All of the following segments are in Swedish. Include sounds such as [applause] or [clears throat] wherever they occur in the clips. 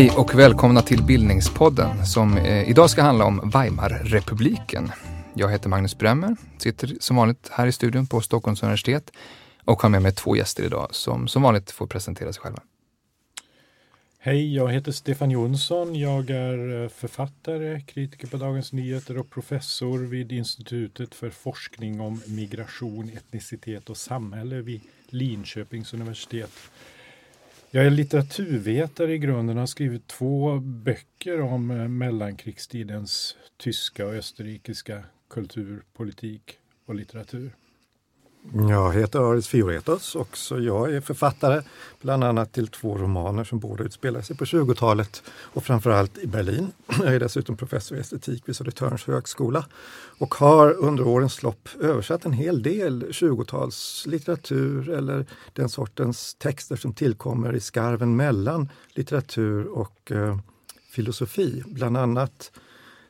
Hej och välkomna till Bildningspodden som eh, idag ska handla om Weimarrepubliken. Jag heter Magnus Bremmer, sitter som vanligt här i studion på Stockholms universitet och har med mig två gäster idag som som vanligt får presentera sig själva. Hej, jag heter Stefan Jonsson. Jag är eh, författare, kritiker på Dagens Nyheter och professor vid Institutet för forskning om migration, etnicitet och samhälle vid Linköpings universitet. Jag är litteraturvetare i grunden och har skrivit två böcker om eh, mellankrigstidens tyska och österrikiska kultur, politik och litteratur. Jag heter Aris Fioretos och jag är författare bland annat till två romaner som båda utspelar sig på 20-talet och framförallt i Berlin. [clears throat] Jag är dessutom professor i estetik vid Södertörns högskola och har under årens lopp översatt en hel del 20-talslitteratur eller den sortens texter som tillkommer i skarven mellan litteratur och eh, filosofi. Bland annat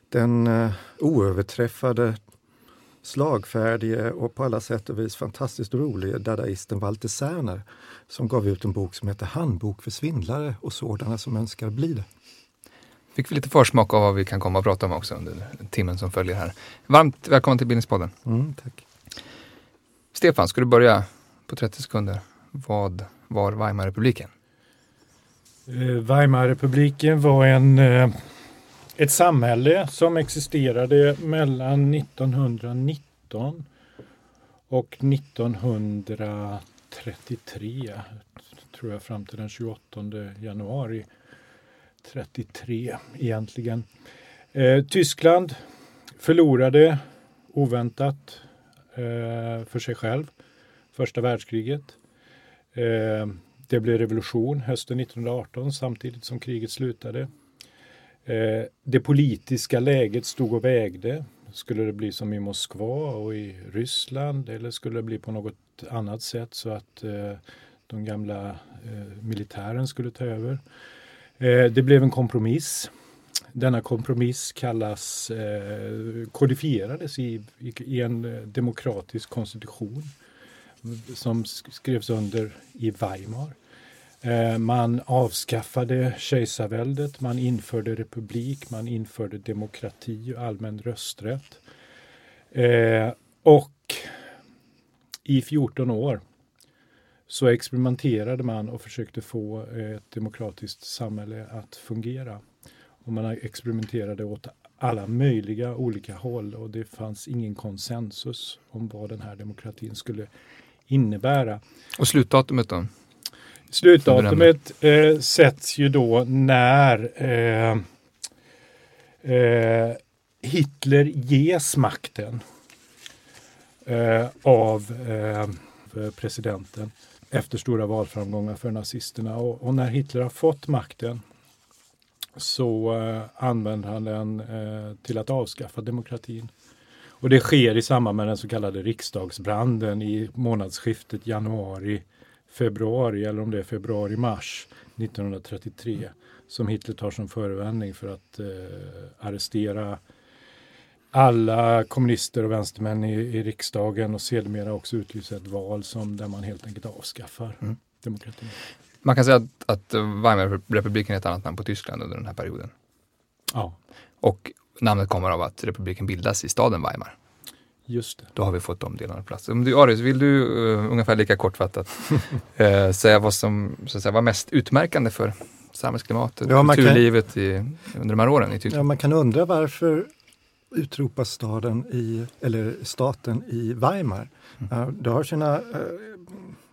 den eh, oöverträffade slagfärdige och på alla sätt och vis fantastiskt rolige dadaisten Walter Serner som gav ut en bok som heter Handbok för svindlare och sådana som önskar bli det. Fick vi lite försmak av vad vi kan komma att prata om också under timmen som följer här. Varmt välkommen till Bildningspodden. Mm, tack. Stefan, ska du börja på 30 sekunder? Vad var Weimarrepubliken? Eh, Weimarrepubliken var en, eh, ett samhälle som existerade mellan 1919 och 1933, tror jag, fram till den 28 januari 33 egentligen. Eh, Tyskland förlorade oväntat eh, för sig själv första världskriget. Eh, det blev revolution hösten 1918 samtidigt som kriget slutade. Eh, det politiska läget stod och vägde. Skulle det bli som i Moskva och i Ryssland eller skulle det bli på något annat sätt så att eh, de gamla eh, militären skulle ta över? Det blev en kompromiss. Denna kompromiss kallas, kodifierades i, i en demokratisk konstitution som skrevs under i Weimar. Eh, man avskaffade kejsarväldet, man införde republik, man införde demokrati och allmän rösträtt. Eh, och i 14 år så experimenterade man och försökte få ett demokratiskt samhälle att fungera. Och man experimenterade åt alla möjliga olika håll och det fanns ingen konsensus om vad den här demokratin skulle innebära. Och slutdatumet då? Slutdatumet eh, sätts ju då när eh, eh, Hitler ges makten eh, av eh, presidenten efter stora valframgångar för nazisterna. Och, och när Hitler har fått makten så eh, använder han den eh, till att avskaffa demokratin. Och det sker i samband med den så kallade riksdagsbranden i månadsskiftet januari februari eller om det är februari-mars 1933 som Hitler tar som förevändning för att eh, arrestera alla kommunister och vänstermän i, i riksdagen och sedermera också utlysa ett val som, där man helt enkelt avskaffar mm. demokratin. Man kan säga att, att Weimarrepubliken är ett annat namn på Tyskland under den här perioden. Ja. Och namnet kommer av att republiken bildas i staden Weimar. Just det. Då har vi fått de delarna på plats. Om du, Aris, vill du uh, ungefär lika kortfattat uh, [laughs] säga vad som så att säga, var mest utmärkande för samhällsklimatet, ja, kulturlivet kan, i, under de här åren i Tyskland? Ja, man kan undra varför utropas staden i, eller staten i Weimar. Mm. Uh, det har sina uh,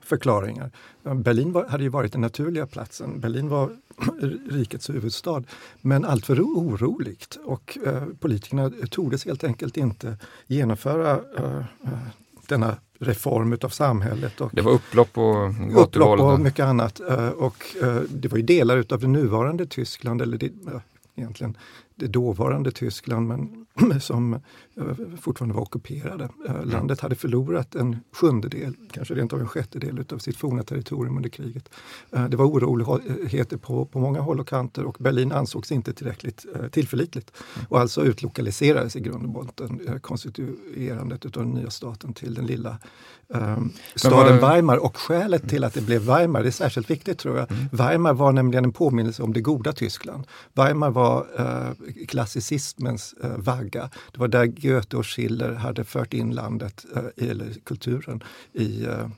förklaringar. Berlin var, hade ju varit den naturliga platsen. Berlin var [coughs] rikets huvudstad, men alltför oroligt och eh, politikerna tordes helt enkelt inte genomföra eh, denna reform utav samhället. Och det var upplopp och Upplopp och mycket annat. Eh, och eh, det var ju delar utav det nuvarande Tyskland, eller det, egentligen det dåvarande Tyskland men [clears throat] som eh, fortfarande var ockuperade. Mm. Landet hade förlorat en sjundedel, kanske rent av en sjättedel av sitt forna territorium under kriget. Det var oroligheter på, på många håll och kanter och Berlin ansågs inte tillräckligt tillförlitligt. Mm. Och alltså utlokaliserades i grund och botten konstituerandet av den nya staten till den lilla um, staden var... Weimar. Och skälet till att det blev Weimar, det är särskilt viktigt tror jag. Mm. Weimar var nämligen en påminnelse om det goda Tyskland. Weimar var uh, klassicismens uh, vagga. Det var där Goethe och Schiller hade fört in landet, uh, eller kulturen, i uh,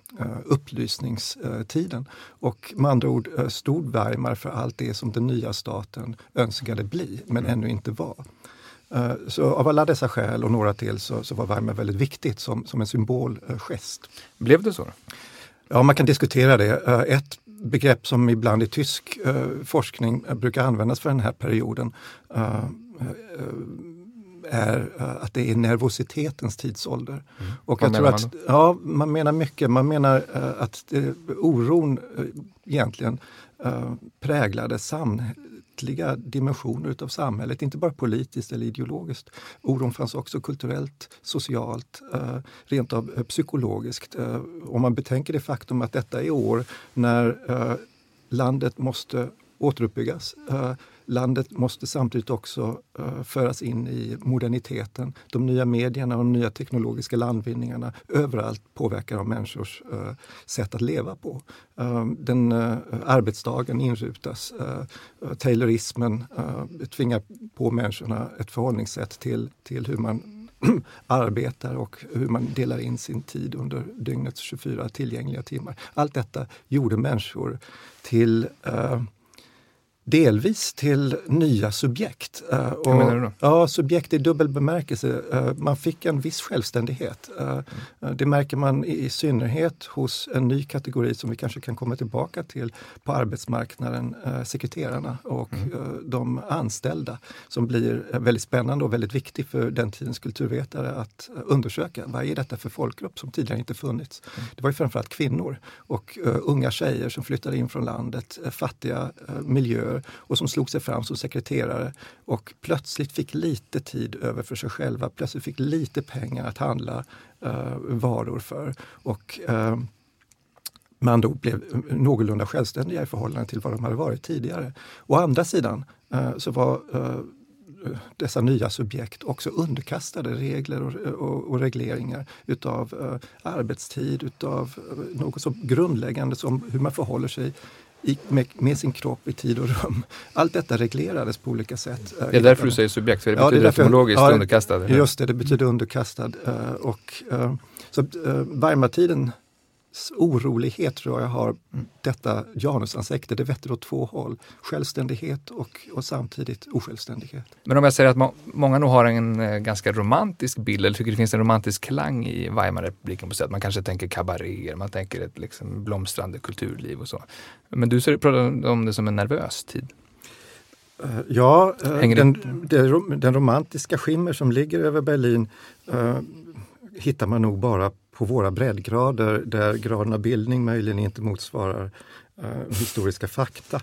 upplysningstiden. Och med andra ord stod Weimar för allt det som den nya staten önskade bli, men mm. ännu inte var. Eh, så av alla dessa skäl och några till så, så var Weimar väldigt viktigt som, som en symbolgest. Blev det så? Ja, man kan diskutera det. Eh, ett begrepp som ibland i tysk eh, forskning brukar användas för den här perioden är att det är nervositetens tidsålder. Mm. Och Vad jag tror att, man Ja, man menar mycket. Man menar att det, oron egentligen präglade sam, samtliga dimensioner utav samhället, inte bara politiskt eller ideologiskt. Oron fanns också kulturellt, socialt, eh, rent av eh, psykologiskt. Eh, om man betänker det faktum att detta är år när eh, landet måste återuppbyggas. Landet måste samtidigt också uh, föras in i moderniteten. De nya medierna och de nya teknologiska landvinningarna överallt påverkar av människors uh, sätt att leva på. Uh, den arbetsdagen inrutas. Taylorismen tvingar på människorna ett förhållningssätt till, till hur man [clears throat] arbetar och hur man delar in sin tid under dygnets 24 tillgängliga timmar. Allt detta gjorde människor till delvis till nya subjekt. Uh, och, menar du då? Ja, subjekt i dubbel bemärkelse. Uh, man fick en viss självständighet. Mm. Det märker man i, i, synnerhet hos en ny kategori som vi kanske kan komma tillbaka till på arbetsmarknaden, sekreterarna och mm. de anställda som blir väldigt spännande och väldigt viktig för den tidens kulturvetare att undersöka. Vad är detta för folkgrupp som tidigare inte funnits? Mm. Det var ju framförallt kvinnor och unga tjejer som flyttade in från landet, fattiga miljöer och som slog sig fram som sekreterare och plötsligt fick lite tid över för sig själva, plötsligt fick lite pengar att handla uh, varor för. Och uh, man då blev någorlunda självständiga i förhållande till vad de hade varit tidigare. Å andra sidan uh, så var dessa nya subjekt också underkastade regler och, och, och regleringar utav uh, arbetstid, utav uh, något så grundläggande som hur man förhåller sig med, med, sin kropp i tid och rum. Allt detta reglerades på olika sätt. Det är därför du säger subjekt, för det betyder ja, det därför, etymologiskt ja, underkastad? Just det, det betyder underkastad. Uh, och, uh, så Weimartiden orolighet tror jag har detta janusansikte. Det vetter åt två håll. Självständighet och, och samtidigt osjälvständighet. Men om jag säger att må många nog har en eh, ganska romantisk bild, eller tycker det finns en romantisk klang i Weimarrepubliken på sätt. Man kanske tänker kabaréer, man tänker ett liksom blomstrande kulturliv och så. Men du pratar om det som en nervös tid. Uh, ja, uh, den, den, den, romantiska skimmer som ligger över Berlin uh, hittar man nog bara på våra breddgrader där graden av bildning möjligen inte motsvarar uh, historiska fakta.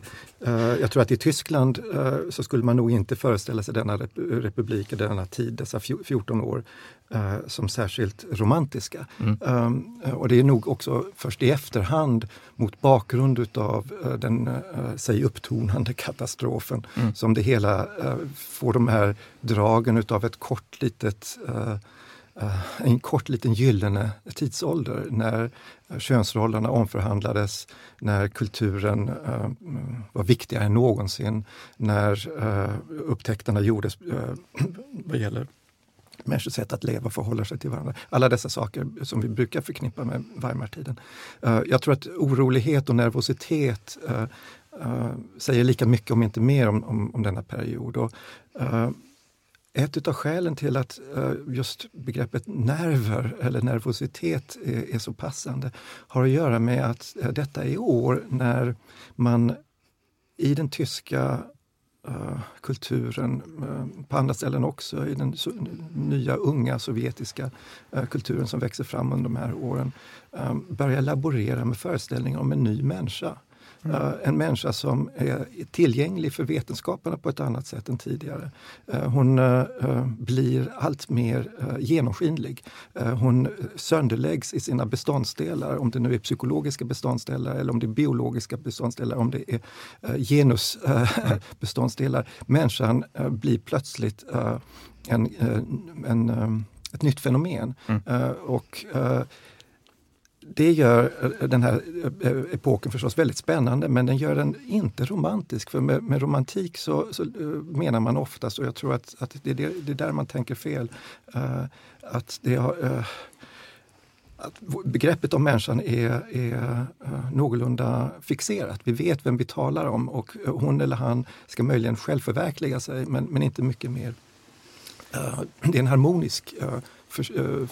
Uh, jag tror att i Tyskland uh, så skulle man nog inte föreställa sig denna rep republik, denna tid, dessa 14 år, som särskilt romantiska. Mm. Um, och det är nog också först i efterhand mot bakgrund utav den sig upptonande [laughs] katastrofen mm. som det hela får de här dragen utav ett kort litet Eh, Eh, en kort liten gyllene tidsålder när eh, könsrollerna omförhandlades, när kulturen uh, var viktigare än någonsin, när uh, upptäckterna gjordes uh, vad gäller människors sätt att leva och förhålla sig till varandra. Alla dessa saker som vi brukar förknippa med Weimartiden. Uh, jag tror att orolighet och nervositet säger lika mycket, om inte mer, om, om, om denna period. Och, ett av skälen till att eh, just begreppet nerver eller nervositet är, så passande har att göra med att eh, detta är år när man i den tyska eh, kulturen, på andra ställen också, i den nya unga sovjetiska kulturen som växer fram under de här åren, börjar laborera med föreställningar om en ny människa. Mm. Uh, en människa som är tillgänglig för vetenskaperna på ett annat sätt än tidigare. Uh, hon uh, blir allt mer genomskinlig. hon sönderläggs i sina beståndsdelar, om det nu är psykologiska beståndsdelar eller om det är biologiska beståndsdelar, om det är genusbeståndsdelar. [laughs] Människan blir plötsligt en, en, ett nytt fenomen. Mm. och det gör eh, den här eh, eh, epoken förstås väldigt spännande men den gör den inte romantisk. För med, med romantik så, så, menar man oftast, och jag tror att, att det, det, det, är där man tänker fel, uh, att det har, uh, att begreppet om människan är, är uh, någorlunda fixerat. Vi vet vem vi talar om och hon eller han ska möjligen självförverkliga sig men, men inte mycket mer. Eh, det är en harmonisk eh, för, eh,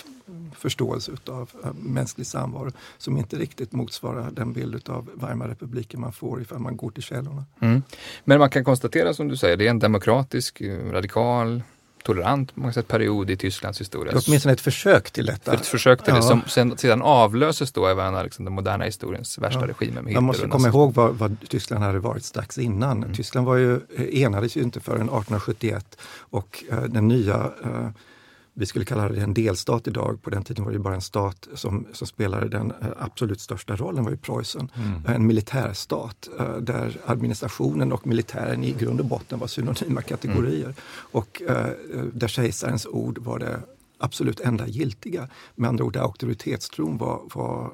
förståelse av mänsklig samvaro som inte riktigt motsvarar den bild av Weimarrepubliken man får ifall man går till källorna. Mm. Men man kan konstatera som du säger, det är en demokratisk, radikal, tolerant på många sätt period i Tysklands historia. Åtminstone ett försök till detta. Ett försök till ja. det som sen, sedan avlöses då av liksom, den moderna historiens värsta ja. regimer. Man måste komma ihåg vad, vad, Tyskland hade varit strax innan. Mm. Tyskland var ju, eh, enades ju inte förrän 1871 och uh, den nya uh, vi skulle kalla det en delstat idag. På den tiden var det bara en stat som, som spelade den eh, absolut största rollen var ju Preussen. Mm. En militärstat eh, där administrationen och militären i grund och botten var synonyma kategorier. Mm. Och eh, där kejsarens ord var det absolut enda giltiga. Med andra ord, där auktoritetstron var, var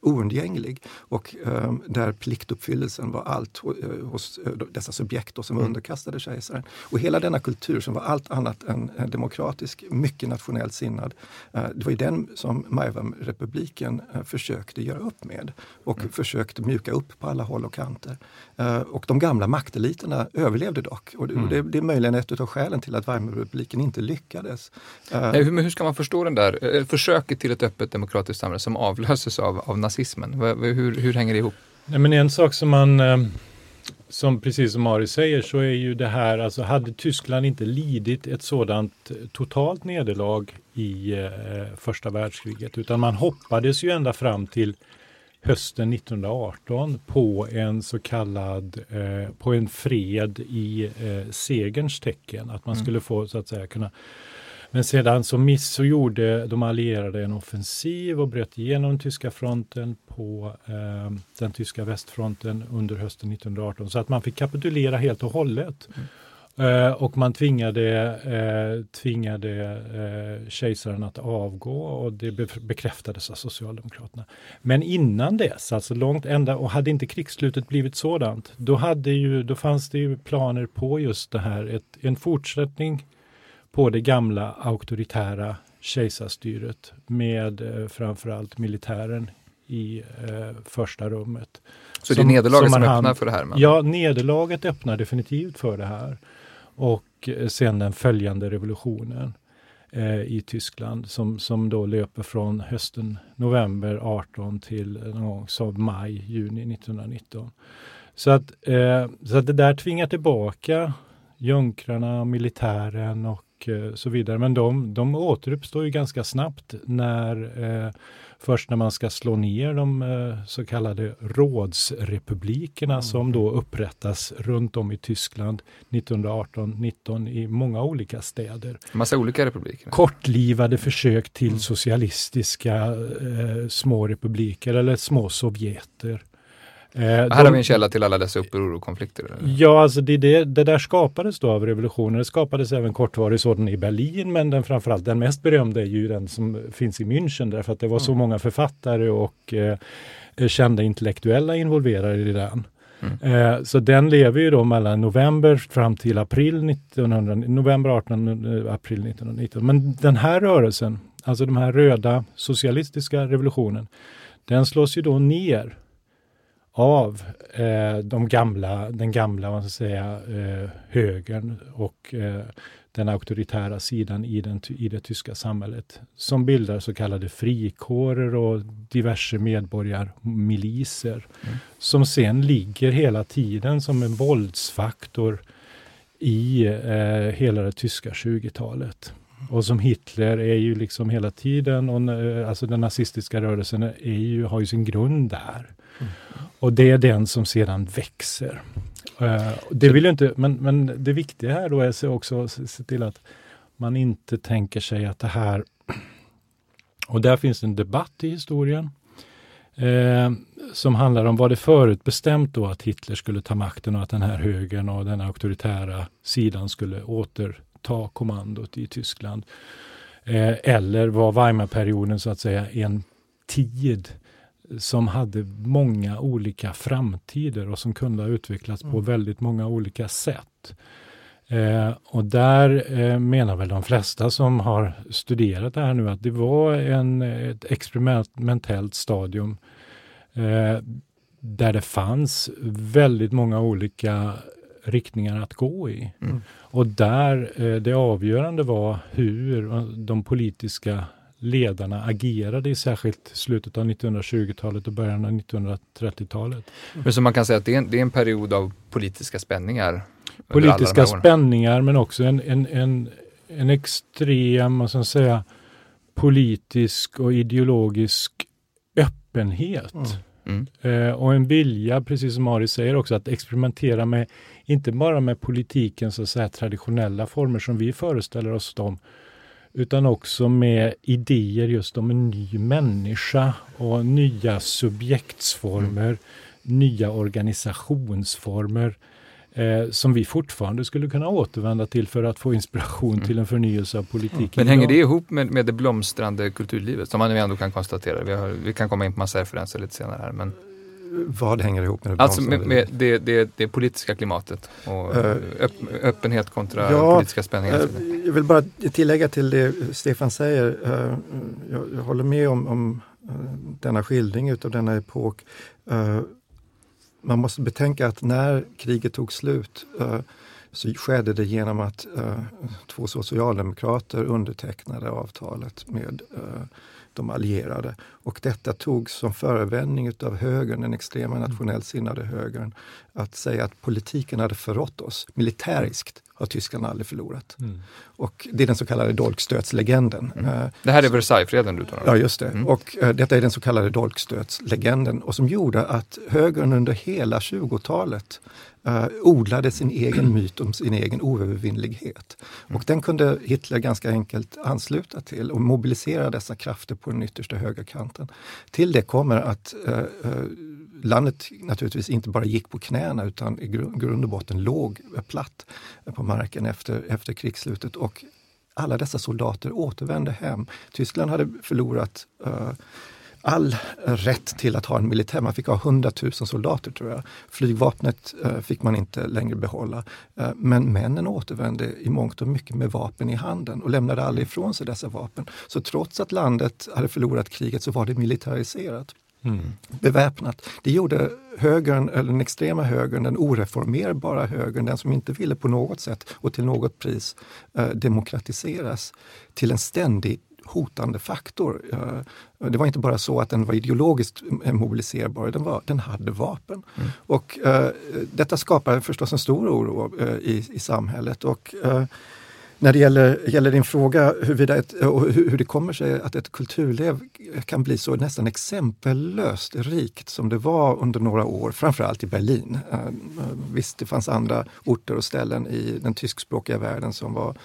oundgänglig och eh, där pliktuppfyllelsen var allt eh, hos eh, dessa subjekt då, som var mm. underkastade kejsaren. Och hela denna kultur som var allt annat än demokratisk, mycket nationellt sinnad, eh, det var ju den som Maivam-republiken eh, försökte göra upp med och mm. försökte mjuka upp på alla håll och kanter. Eh, och de gamla makteliterna överlevde dock och det, mm. det, det är möjligen ett av skälen till att Weimarrepubliken inte lyckades. Nej, hur, hur ska man förstå den där försöket till ett öppet demokratiskt samhälle som avlöses av, av nazismen? Hur, hur hänger det ihop? Nej, men en sak som man, eh, som precis som Ari säger, så är ju det här, alltså hade Tyskland inte lidit ett sådant totalt nederlag i eh, första världskriget, utan man hoppades ju ända fram till hösten 1918 på en så kallad, eh, på en fred i eh, segerns tecken, att man mm. skulle få så att säga kunna men sedan så, miss, så gjorde de allierade en offensiv och bröt igenom tyska fronten på eh, den tyska västfronten under hösten 1918 så att man fick kapitulera helt och hållet. Mm. Uh, och man tvingade, uh, tvingade uh, kejsaren att avgå och det be bekräftades av Socialdemokraterna. Men innan dess, alltså långt ända, och hade inte krigsslutet blivit sådant, då, hade ju, då fanns det ju planer på just det här, ett, en fortsättning på det gamla auktoritära kejsarstyret med eh, framförallt militären i eh, första rummet. Så som, det är nederlaget som, som öppnar för det här? Men... Ja, nederlaget öppnar definitivt för det här. Och eh, sen den följande revolutionen eh, i Tyskland som, som då löper från hösten november 18 till någon gång så maj, juni 1919. Så att, eh, så att det där tvingar tillbaka junkrarna, militären och och eh, så vidare. Men de, de återuppstår ju ganska snabbt när eh, först när man ska slå ner de eh, så kallade rådsrepublikerna mm. som då upprättas runt om i Tyskland 1918-19 i många olika städer. Massa olika republiker? Kortlivade försök till mm. socialistiska eh, små republiker eller små sovjeter. Eh, här de, har vi en källa till alla dessa uppror och konflikter. Ja, alltså det, det, det, där skapades då av revolutionen. Det skapades även kortvarig sådan i Berlin, men den framförallt den mest berömda är ju den som finns i München därför att det var mm. så många författare och eh, kända intellektuella involverade i den. Mm. Eh, så den lever ju då mellan november fram till april 1900, november 18, eh, april 1919. Men den här rörelsen, alltså de här röda socialistiska revolutionen, den slås ju då ner av eh, de gamla, den gamla man ska säga, eh, högern och eh, den auktoritära sidan i, den, i det tyska samhället som bildar så kallade frikårer och diverse medborgarmiliser mm. som sen ligger hela tiden som en våldsfaktor i eh, hela det tyska 20-talet. Och som Hitler är ju liksom hela tiden, och, alltså den nazistiska rörelsen är ju, har ju sin grund där. Och det är den som sedan växer. Uh, det vill inte, men, men det viktiga här då är också att se till att man inte tänker sig att det här... [clears throat] Och där finns en debatt i historien eh, som handlar om, var det förutbestämt då att Hitler skulle ta makten och att den här högern och den auktoritära sidan skulle återta kommandot i Tyskland? Eh, eller var Weimarperioden så att säga en tid som hade många olika framtider och som kunde ha utvecklats mm. på väldigt många olika sätt. Eh, och där eh, menar väl de flesta som har studerat det här nu att det var en, ett experimentellt stadium eh, där det fanns väldigt många olika riktningar att gå i. Mm. Och där eh, det avgörande var hur de politiska ledarna agerade i särskilt slutet av 1920-talet och början av 1930-talet. Men så man kan säga att det är en, det är en period av politiska spänningar? Politiska spänningar men också en, en, en, en extrem, vad ska säga, politisk och ideologisk öppenhet. Mm. Mm. Eh, och en vilja, precis som Ari säger också, att experimentera med, inte bara med politikens så att säga, traditionella former som vi föreställer oss dem, utan också med idéer just om en ny människa och nya subjektsformer, mm. nya organisationsformer eh, som vi fortfarande skulle kunna återvända till för att få inspiration mm. till en förnyelse av politiken. Men hänger det ihop med, med det blomstrande kulturlivet som man ändå kan konstatera? Vi, har, vi kan komma in på massa referenser lite senare här. Men... Vad hänger ihop med det Alltså med, med det, det, det, politiska klimatet och uh, öpp, öppenhet kontra ja, politiska spänningar. Uh, jag vill bara tillägga till det Stefan säger. Uh, jag, jag, håller med om, om denna skildring utav denna epok man måste betänka att när kriget tog slut så skedde det genom att uh, två socialdemokrater undertecknade avtalet med uh, de allierade. Och detta togs som förevändning utav högern, den extrema nationellt sinnade högern, att säga att politiken hade förrått oss militäriskt har tyskarna aldrig förlorat. Mm. Och det är den så kallade dolkstötslegenden. Mm. Eh, det här är Versaillesfreden du talar om? Ja, just det. Mm. Och uh, detta är den så kallade dolkstötslegenden och som gjorde att högern under hela 20-talet uh, odlade sin egen myt om sin egen oövervinnlighet. Mm. Och den kunde Hitler ganska enkelt ansluta till och mobilisera dessa krafter på den yttersta högerkanten. Till det kommer att uh, landet naturligtvis inte bara gick på knäna utan i grund och botten låg platt på marken efter, efter krigsslutet. Och alla dessa soldater återvände hem. Tyskland hade förlorat uh, all rätt till att ha en militär. Man fick ha 100 000 soldater tror jag. Flygvapnet uh, fick man inte längre behålla. Uh, men männen återvände i mångt och mycket med vapen i handen och lämnade aldrig ifrån sig dessa vapen. Så trots att landet hade förlorat kriget så var det militariserat. Mm. Beväpnat. Det gjorde högern, eller den extrema högern, den oreformerbara högern, den som inte ville på något sätt och till något pris eh, demokratiseras, till en ständig hotande faktor. Eh, det var inte bara så att den var ideologiskt mobiliserbar, den, var, den hade vapen. Mm. Och eh, detta skapade förstås en stor oro eh, i, i samhället. Och, eh, när det gäller, gäller din fråga huruvida ett, och hur det kommer sig att ett kulturliv kan bli så nästan exempellöst rikt som det var under några år, framförallt i Berlin. Visst, det fanns andra orter och ställen i den tyskspråkiga världen som var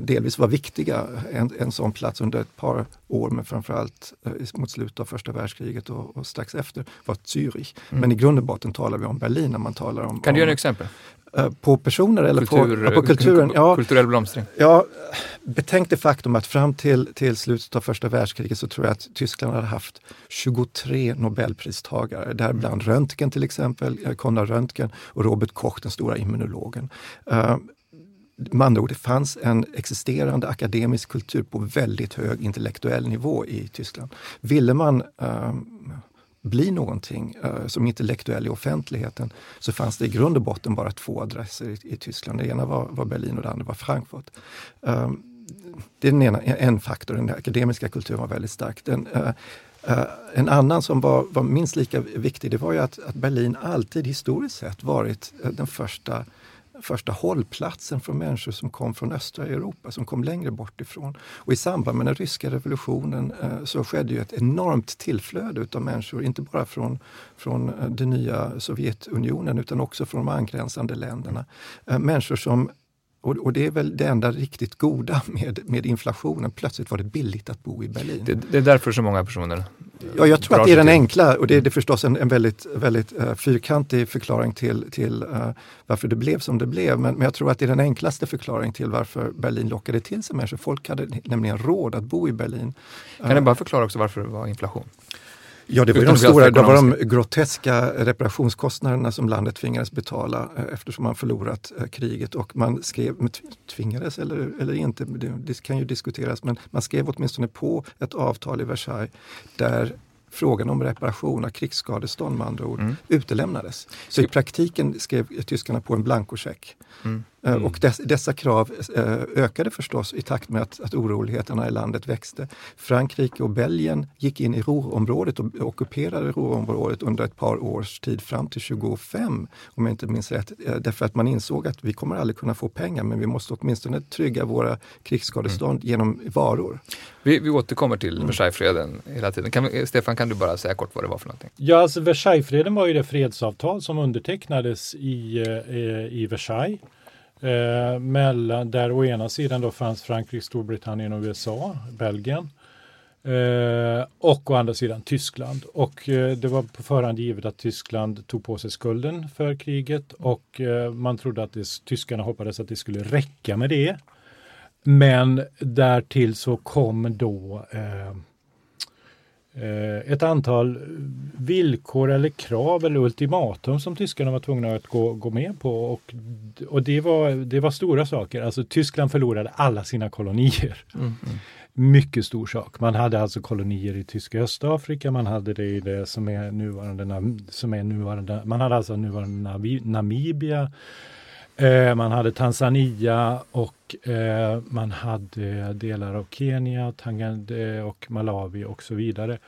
delvis var viktiga. En, en sån plats under ett par år, men framförallt uh, mot slutet av första världskriget och, och strax efter, var Zürich. Mm. Men i grund och botten talar vi om Berlin när man talar om... Kan du ge ett exempel? Eh, på personer eller Kultur, på, på kulturen? Ja, kulturell blomstring? Ja, betänk det faktum att fram till, till slutet av första världskriget så tror jag att Tyskland hade haft 23 nobelpristagare, däribland Röntgen till exempel, eh, Konrad Röntgen och Robert Koch, den stora immunologen. Med andra ord, det fanns en existerande akademisk kultur på väldigt hög intellektuell nivå i Tyskland. Ville man eh, bli någonting eh, som intellektuell i offentligheten så fanns det i grund och botten bara två adresser i, i Tyskland. Det ena var, var, Berlin och det andra var Frankfurt. Eh, det är den ena, en faktor, den akademiska kulturen var väldigt stark. Den, uh, Uh, en annan som var, var, minst lika viktig, det var ju att, att Berlin alltid historiskt sett varit uh, den första första hållplatsen för människor som kom från östra Europa, som kom längre bort ifrån. Och i samband med den ryska revolutionen eh, så skedde ju ett enormt tillflöde utav människor, inte bara från, från eh, den nya Sovjetunionen utan också från de angränsande länderna. Eh, människor som och, och, det är väl det enda riktigt goda [laughs] med, med inflationen. Plötsligt var det billigt att bo i Berlin. Det, det är därför så många personer Ja, jag tror att det är den enkla och det är det förstås en, en väldigt, väldigt uh, fyrkantig förklaring till, till uh, varför det blev som det blev. Men, men, jag tror att det är den enklaste förklaringen till varför Berlin lockade till sig människor. Folk hade nämligen råd att bo i Berlin. Kan du bara förklara också varför det var inflation? Ja, det var de stora, det var de groteska reparationskostnaderna som landet tvingades betala eh, eftersom man förlorat eh, kriget och man skrev, tvingades eller, eller inte, det, det kan ju diskuteras, men man skrev åtminstone på ett avtal i Versailles där frågan om reparation av krigsskadestånd med andra ord mm. utelämnades. Så i praktiken skrev tyskarna på en blankocheck. Mm. Eh, mm. Och dess, dessa krav eh, ökade förstås i takt med att, att oroligheterna i landet växte. Frankrike och Belgien gick in i Ruhrområdet och ockuperade Ruhrområdet under ett par års tid, fram till 25 om jag inte minns rätt. Eh, därför att man insåg att vi kommer aldrig kunna få pengar men vi måste åtminstone trygga våra krigsskadestånd mm. genom varor. Vi, vi återkommer till mm. Versaillesfreden hela tiden. Kan, Stefan, kan du bara säga kort vad det var för någonting? Ja, alltså Versaillesfreden var ju det fredsavtal som undertecknades i, i Versailles Eh, mellan, där å ena sidan då fanns Frankrike, Storbritannien och USA, Belgien. Eh, och å andra sidan Tyskland. Och eh, det var på förhand givet att Tyskland tog på sig skulden för kriget och eh, man trodde att det, tyskarna hoppades att det skulle räcka med det. Men därtill så kom då eh, ett antal villkor eller krav eller ultimatum som tyskarna var tvungna att gå, gå med på. Och, och det, var, det var stora saker. Alltså Tyskland förlorade alla sina kolonier. Mm, mm. Mycket stor sak. Man hade alltså kolonier i tyska Östafrika, man hade det i det som är nuvarande, som är nuvarande man hade alltså nuvarande Namibia. Eh, man hade Tanzania och eh, man hade delar av Kenya, Tanganyika och Malawi och så vidare.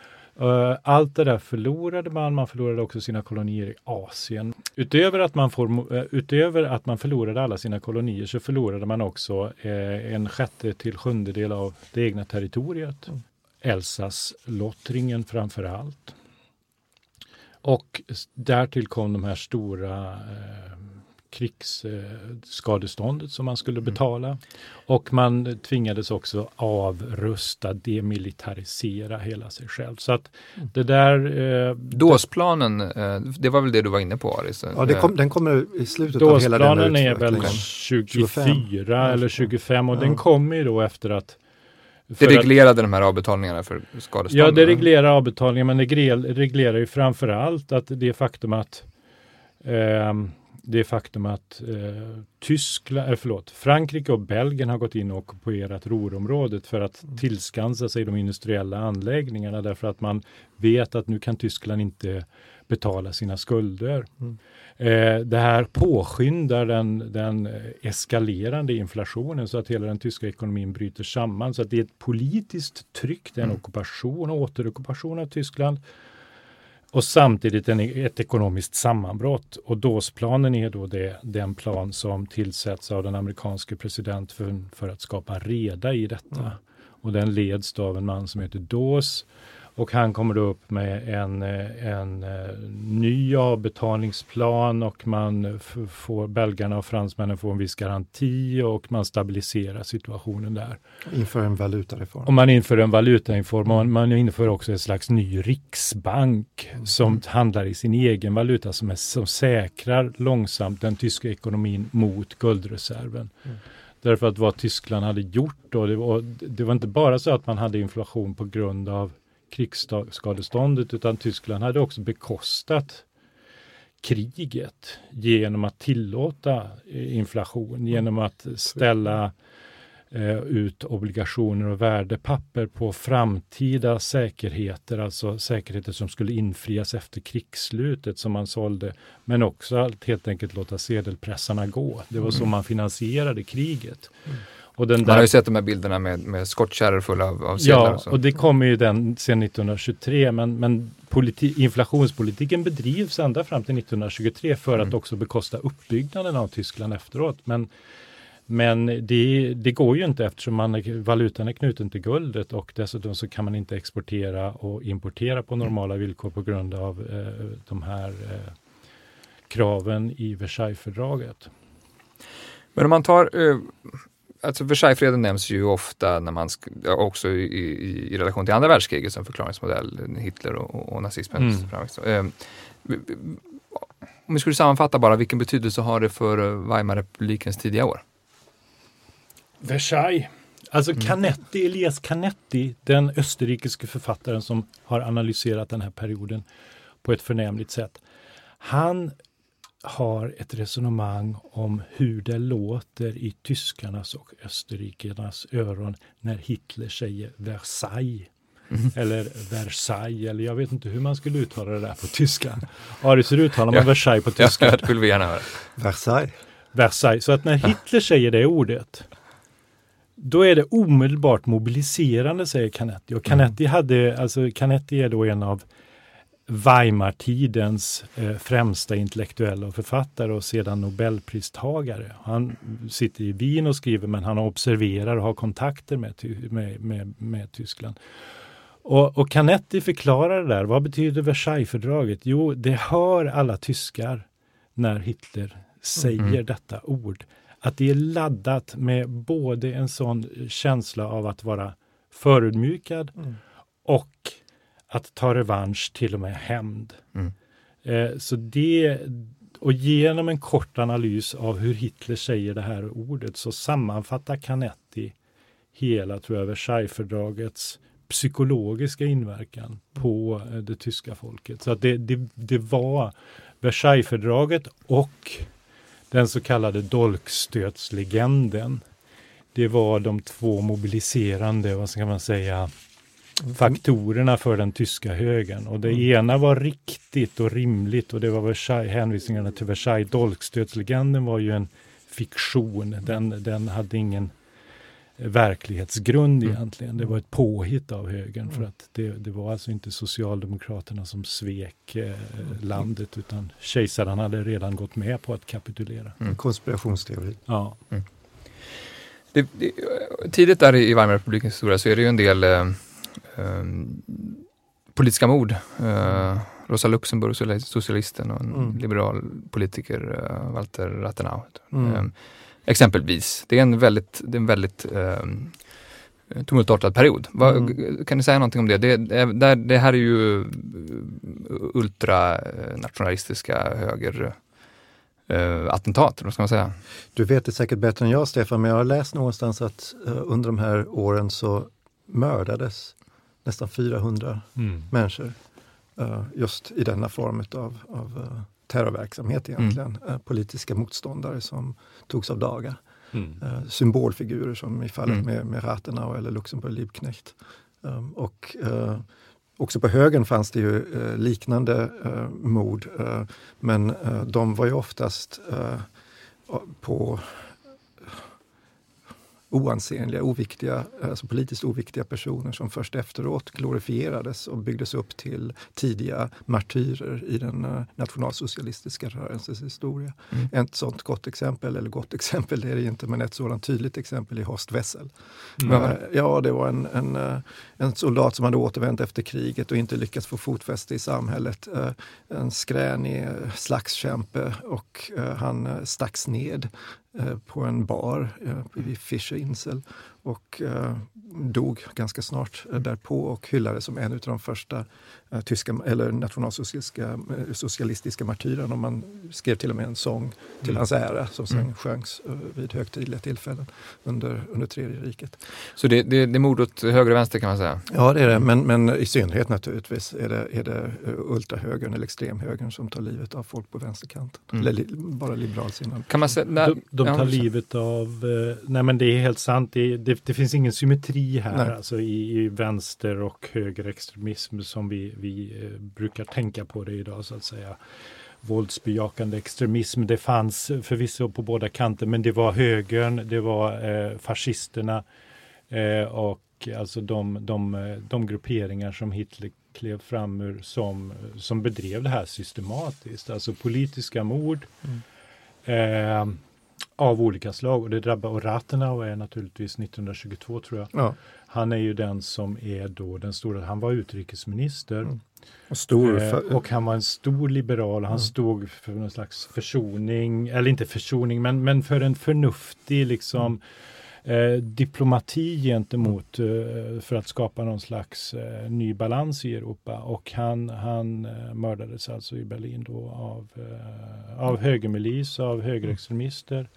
Eh, allt det där förlorade man. Man förlorade också sina kolonier i Asien. Utöver att man, får, eh, utöver att man förlorade alla sina kolonier så förlorade man också eh, en sjätte till sjundedel av det egna territoriet. Mm. Elsass-lottringen framför allt. Och därtill kom de här stora eh, krigsskadeståndet som man skulle mm. betala. Mm. Och man tvingades också avrusta, demilitarisera hela sig själv. Så att mm. det där... Eh, Dåsplanen, eh, det var väl det du var inne på Aris? Ja, kom, den kommer i slutet av hela denna Dåsplanen är väl 24 25. eller 25 och ja. den kommer ju då efter att det reglerade att, de här avbetalningarna för skadestånd? Ja, det reglerar avbetalningar, men det reglerar ju framför allt att det faktum att eh, det faktum att eh, Tyskland, äh, förlåt, Frankrike och Belgien har gått in och ockuperat Ruhrområdet för att mm. tillskansa sig de industriella anläggningarna därför att man vet att nu kan Tyskland inte betala sina skulder. Mm. Eh, det här påskyndar den, den eskalerande inflationen så att hela den tyska ekonomin bryter samman. Så att det är ett politiskt tryck, det är en mm. ockupation och återockupation av Tyskland och samtidigt en, ett ekonomiskt sammanbrott. Och DÅS-planen är då det, den plan som tillsätts av den amerikanske presidenten för, för att skapa reda i detta. Mm. Och den leds då av en man som heter Dawes och han kommer då upp med en, eh, en, eh, ny avbetalningsplan och man får, belgarna och fransmännen får en viss garanti och man stabiliserar situationen där. Inför en valutareform. Och man inför en valutareform och man inför också en slags ny riksbank mm. som handlar i sin egen valuta som, är, som säkrar långsamt den tyska ekonomin mot guldreserven. Mm. Därför att vad Tyskland hade gjort då, det var, det var inte bara så att man hade inflation på grund av krigsskadeståndet utan Tyskland hade också bekostat kriget genom att tillåta eh, inflation, genom att ställa eh, ut obligationer och värdepapper på framtida säkerheter, alltså säkerheter som skulle infrias efter krigsslutet som man sålde, men också att helt enkelt låta sedelpressarna gå. Det var så mm. man finansierade kriget. Mm. Och den där... Man har ju sett de här bilderna med, med skottkärror fulla av, av sedlar. Ja, och, och det kommer ju den sedan 1923, men, men politi inflationspolitiken bedrivs ända fram till 1923 för mm. att också bekosta uppbyggnaden av Tyskland efteråt. Men, men det, det går ju inte eftersom man, valutan är knuten till guldet och dessutom så kan man inte exportera och importera på normala villkor på grund av eh, de här eh, kraven i Versaillesfördraget. Men om man tar eh, Alltså Versaillesfreden nämns ju ofta när man också i, i, i, relation till andra världskriget som förklaringsmodell, Hitler och, och nazismens mm. framväxt. Eh, om vi skulle sammanfatta bara, vilken betydelse har det för Weimarrepublikens tidiga år? Versailles. Alltså mm. Canetti, Elias Canetti, den österrikiske författaren som har analyserat den här perioden på ett förnämligt sätt. Han har ett resonemang om hur det låter i tyskarnas och österrikarnas öron när Hitler säger Versailles. Mm. Eller Versailles, eller jag vet inte hur man skulle uttala det där på tyska. Aris, hur uttalar man ja. Versailles på tyska? Ja, det vill vi gärna höra. Versailles. Versailles. Så att när Hitler säger det ordet, då är det omedelbart mobiliserande, säger Canetti. Och Canetti, mm. hade, alltså Canetti är då en av Weimartidens eh, främsta intellektuella och författare och sedan Nobelpristagare. Han sitter i Wien och skriver men han observerar och har kontakter med, med, med, med Tyskland. Och, och Canetti förklarar det där. Vad betyder Versaillesfördraget? Jo, det hör alla tyskar när Hitler säger mm. detta ord. Att det är laddat med både en sån känsla av att vara förödmjukad mm. och att ta revansch, till och med hämnd. Mm. Eh, så det, och genom en kort analys av hur Hitler säger det här ordet så sammanfattar Canetti hela, tror jag, Versaillesfördragets psykologiska inverkan på eh, det tyska folket. Så att det, det, det var Versaillesfördraget och den så kallade dolkstötslegenden. Det var de två mobiliserande, vad ska man säga, faktorerna för den tyska högern. Och det mm. ena var riktigt och rimligt och det var Versailles, hänvisningarna till Versailles. Dolkstötslegenden var ju en fiktion. Den, den hade ingen verklighetsgrund mm. egentligen. Det var ett påhitt av högern mm. för att det, det var alltså inte Socialdemokraterna som svek eh, landet utan kejsaren hade redan gått med på att kapitulera. Mm. Konspirationsteori. Ja. Mm. Det, det, tidigt där i Weimarrepublikens historia så är det ju en del eh, politiska mord. Eh, Rosa Luxemburg, socialisten och en mm. liberal politiker, eh, Walter Rathenau. Mm. Eh, exempelvis. Det är en väldigt, det är en väldigt ehm, tumultartad period. Vad, mm. Kan ni säga någonting om det? Det, det, det här är ju ultranationalistiska höger uh, attentat, vad ska man säga? Du vet det säkert bättre än jag Stefan, men jag har läst någonstans att uh, under de här åren så mördades nästan 400 mm. människor uh, just i denna form av, av uh, terrorverksamhet egentligen. Mm. Uh, politiska motståndare som togs av daga. Mm. symbolfigurer som i fallet mm. med, med Rathenau eller Luxemburg Liebknecht. Um, och Också på högen fanns det ju liknande mord, men de var ju oftast på oansenliga, oviktiga, alltså politiskt oviktiga personer som först efteråt glorifierades och byggdes upp till tidiga martyrer i den uh, nationalsocialistiska rörelsens historia. Mm. Ett sånt gott exempel, eller gott [laughs] exempel det är det inte, men ett sådant tydligt exempel är Horst Wessel. Mm. Uh, ja, det var en, en, uh, en, soldat som hade återvänt efter kriget och inte lyckats få fotfäste i samhället. en skränig slagskämpe och han stacks ned Eh, Eh, på en bar eh, vid Fischer Insel och eh, dog ganska snart därpå och hyllades som en av de första tyska eller nationalsocialistiska socialistiska martyrerna. Man skrev till och med en sång till mm. hans ära som sen mm. sjöngs vid högtidliga tillfällen under, under Tredje riket. Så det, det, det är mord åt höger och vänster kan man säga? Ja, det är det, men, men i synnerhet naturligtvis är det, är det ultrahögern eller extremhögern som tar livet av folk på vänsterkanten. Mm. Eller li, bara liberalsinnade. Kan man säga, de, de tar livet av, eh, nej men det är helt sant, det, det, det finns ingen symmetri här alltså i, i, vänster och högerextremism som vi, vi eh, brukar tänka på det idag så att säga. våldsbejakande extremism. Det fanns förvisso på båda kanter, men det var högern, det var eh, fascisterna eh, och alltså de, de, de grupperingar som Hitler klev fram ur som, som bedrev det här systematiskt. Alltså politiska mord mm. Av olika slag. Och det drabbar, och Rathenau är naturligtvis 1922 tror jag. Ja. Han är ju den som är då den stora, han var utrikesminister. Mm. Och, stor eh, och han var en stor liberal, han mm. stod för någon slags försoning, eller inte försoning, men, men för en förnuftig liksom mm. eh, diplomati gentemot eh, för att skapa någon slags eh, ny balans i Europa. Och han, han eh, mördades alltså i Berlin då av, eh, av högermilis, av högerextremister.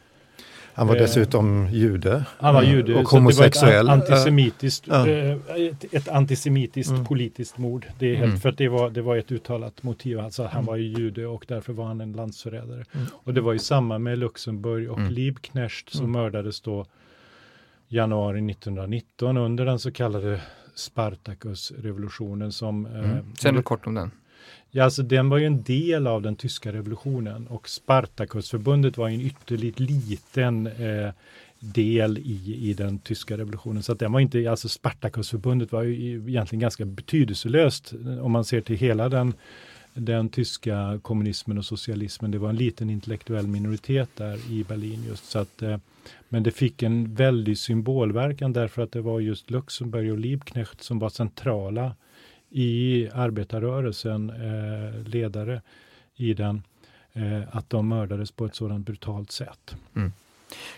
Han var dessutom jude. Han var jude. Och homosexuell. Det var ett antisemitiskt, ja. ett, ett antisemitiskt mm. politiskt mord. Det är helt, mm. För det var, det var ett uttalat motiv. Alltså, han mm. var ju jude och därför var han en landsförrädare. Mm. Och det var ju samma med Luxemburg och mm. Liebknecht som mm. mördades då januari 1919 under den så kallade Spartacus-revolutionen som... Mm. Eh, Säg något kort om den. Ja, alltså den var ju en del av den tyska revolutionen och Spartakusförbundet var en ytterligt liten eh, del i, i den tyska revolutionen. Så att den var inte, alltså Spartakusförbundet var ju egentligen ganska betydelselöst eh, om man ser till hela den, den tyska kommunismen och socialismen. Det var en liten intellektuell minoritet där i Berlin just. Så att, eh, men det fick en väldig symbolverkan därför att det var just Luxemburg och Liebknecht som var centrala i arbetarrörelsen, eh, ledare i den, eh, att de mördades på ett sådant brutalt sätt. Mm.